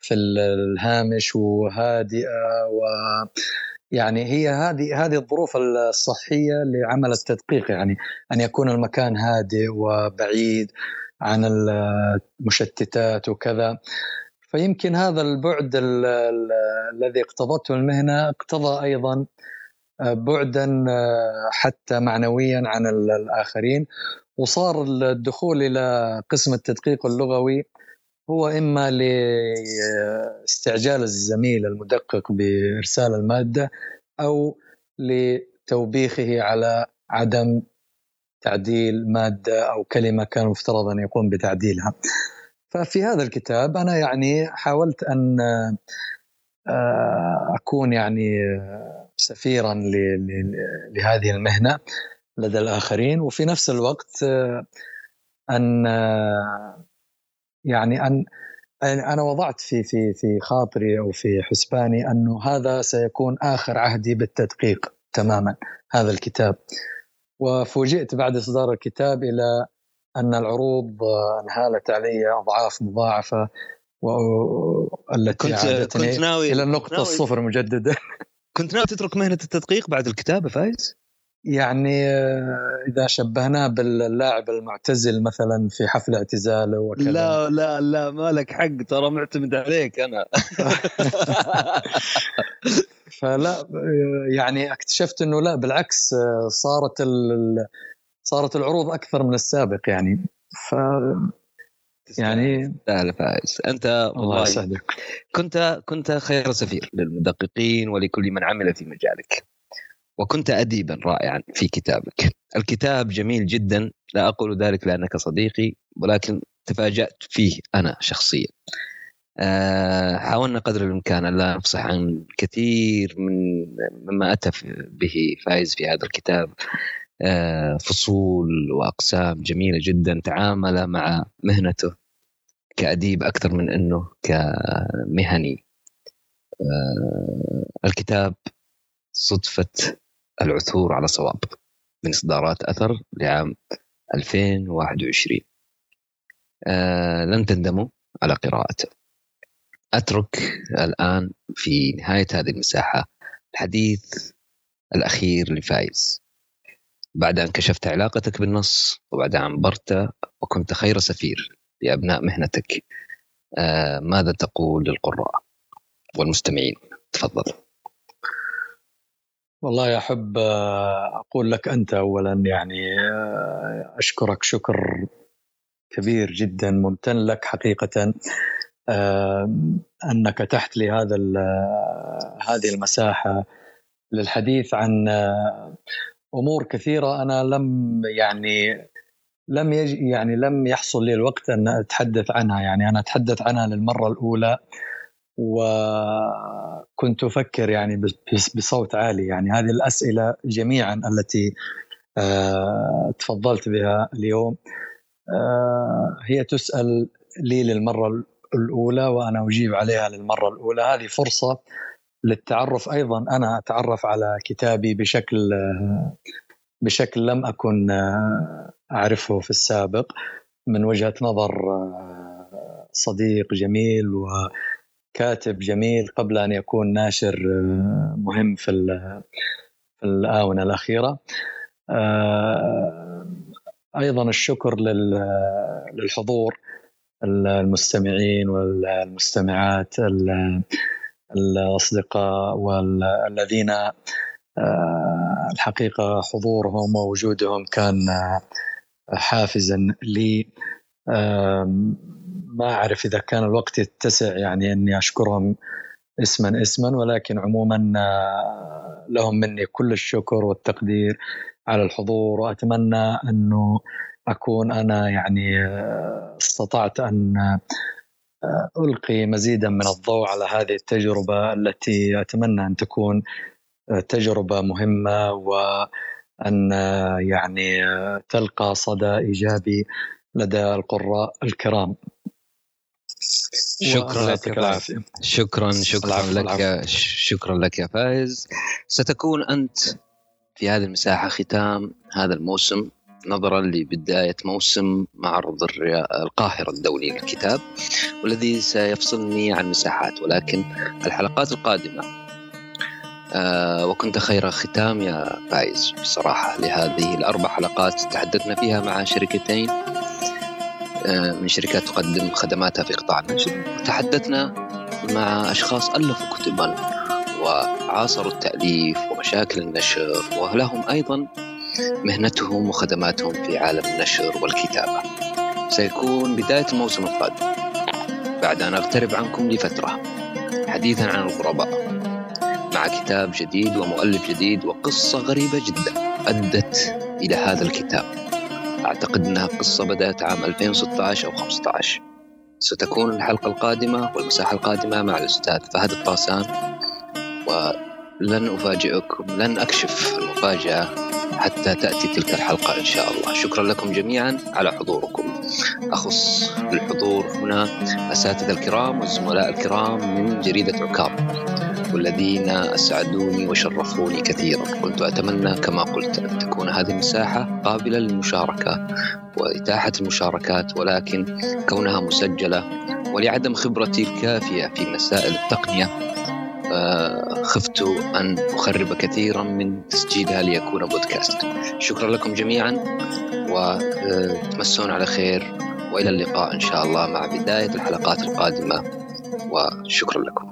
في الهامش وهادئة و يعني هي هذه هذه الظروف الصحية لعمل التدقيق يعني أن يكون المكان هادئ وبعيد عن المشتتات وكذا. فيمكن هذا البعد الذي اقتضته المهنة اقتضى أيضا آه، بعدا آه، حتى معنويا عن الآخرين وصار الدخول إلى قسم التدقيق اللغوي هو إما لاستعجال الزميل المدقق بإرسال المادة أو لتوبيخه على عدم تعديل مادة أو كلمة كان مفترض ان يقوم بتعديلها. ففي هذا الكتاب أنا يعني حاولت أن آه، أكون يعني سفيرا لهذه المهنة لدى الآخرين وفي نفس الوقت آه، أن آه، يعني أن أنا وضعت في في في خاطري أو في حسباني انه هذا سيكون آخر عهدي بالتدقيق تماما هذا الكتاب. وفوجئت بعد إصدار الكتاب إلى أن العروض انهالت علي أضعاف مضاعفة والتي كنت عادتني كنت ناوي إلى النقطة ناوي الصفر مجددا كنت ناوي تترك مهنة التدقيق بعد الكتابة فايز؟ يعني آه، إذا شبهناه باللاعب المعتزل مثلا في حفل اعتزاله وكذا. لا لا لا ما لك حق ترى معتمد عليك أنا. فلا آه، يعني اكتشفت إنه لا بالعكس آه، صارت صارت العروض أكثر من السابق يعني. ف يعني لا فايز. أنت الله يسعدك. كنت كنت خير سفير للمدققين ولكل من عمل في مجالك. وكنت أديبا رائعا في كتابك. الكتاب جميل جدا. لا أقول ذلك لأنك صديقي ولكن تفاجأت فيه أنا شخصيا. آه، حاولنا قدر الإمكان أن لا نفصح عن كثير من مما أتى به فايز في هذا الكتاب. فصول وأقسام جميلة جدا تعامل مع مهنته كأديب أكثر من أنه كمهني. آه، الكتاب صدفة العثور على صواب من إصدارات أثر لعام 2021 آه لن تندموا على قراءته. أترك الآن في نهاية هذه المساحة الحديث الأخير لفايز. بعد أن كشفت علاقتك بالنص وبعد أن برت وكنت خير سفير لأبناء مهنتك. آه ماذا تقول للقراء والمستمعين؟ تفضل. والله أحب آه، أقول لك أنت أولا يعني آه، أشكرك شكر كبير جدا ممتن لك حقيقة أنك تحت هذا هذه المساحة للحديث عن أمور كثيرة أنا لم يعني لم يج يعني لم يحصل لي الوقت أن أتحدث عنها. يعني أنا أتحدث عنها للمرة الأولى وكنت أفكر يعني بصوت عالي. يعني هذه الأسئلة جميعا التي آه، تفضلت بها اليوم آه، هي تسأل لي للمرة الأولى وأنا أجيب عليها للمرة الأولى. هذه فرصة للتعرف أيضا. أنا أتعرف على كتابي بشكل بشكل لم أكن آه، أعرفه في السابق من وجهة نظر صديق جميل و كاتب جميل قبل أن يكون ناشر آه، مهم في في الآونة الأخيرة. آه، أيضا الشكر للحضور المستمعين والمستمعات الأصدقاء والذين آه، الحقيقة حضورهم ووجودهم كان حافزا لي. ما أعرف إذا كان الوقت يتسع يعني أني أشكرهم اسما اسما ولكن عموما آه، لهم مني كل الشكر والتقدير على الحضور وأتمنى أنه أكون أنا يعني آه، استطعت أن ألقي مزيدا من الضوء على هذه التجربة التي أتمنى أن تكون تجربة مهمة وأن يعني تلقى صدى إيجابي لدى القراء الكرام. شكرا لك. العافية شكرا شكرا العفو لك. العفو. شكرا لك يا فايز. ستكون أنت في هذه المساحة ختام هذا الموسم. نظرا لبداية موسم معرض القاهرة الدولي للكتاب والذي سيفصلني عن مساحات ولكن الحلقات القادمة. آه وكنت خير ختام يا فايز بصراحة لهذه الأربع حلقات تحدثنا فيها مع شركتين آه، من شركات تقدم خدماتها في قطاع النشر تحدثنا مع أشخاص ألفوا كتبا وعاصروا التأليف ومشاكل النشر ولهم أيضا مهنتهم وخدماتهم في عالم النشر والكتابة. سيكون بداية الموسم القادم. بعد أن أغترب عنكم لفترة حديثا عن الغرباء. مع كتاب جديد ومؤلف جديد وقصة غريبة جدا أدت إلى هذا الكتاب. أعتقد أنها قصة بدأت عام 2016 أو 15 ستكون الحلقة القادمة والمساحة القادمة مع الأستاذ فهد الطاسان. ولن أفاجئكم لن أكشف المفاجأة حتى تأتي تلك الحلقة إن شاء الله. شكرا لكم جميعا على حضوركم. أخص بالحضور هنا أساتذة الكرام والزملاء الكرام من جريدة عكاظ والذين أسعدوني وشرفوني كثيرا. كنت أتمنى كما قلت أن تكون هذه المساحة قابلة للمشاركة وإتاحة المشاركات ولكن كونها مسجلة ولعدم خبرتي الكافية في مسائل التقنية خفت أن أخرب كثيرا من تسجيلها ليكون بودكاست. شكرا لكم جميعا وتمسون على خير وإلى اللقاء إن شاء الله مع بداية الحلقات القادمة. وشكرا لكم.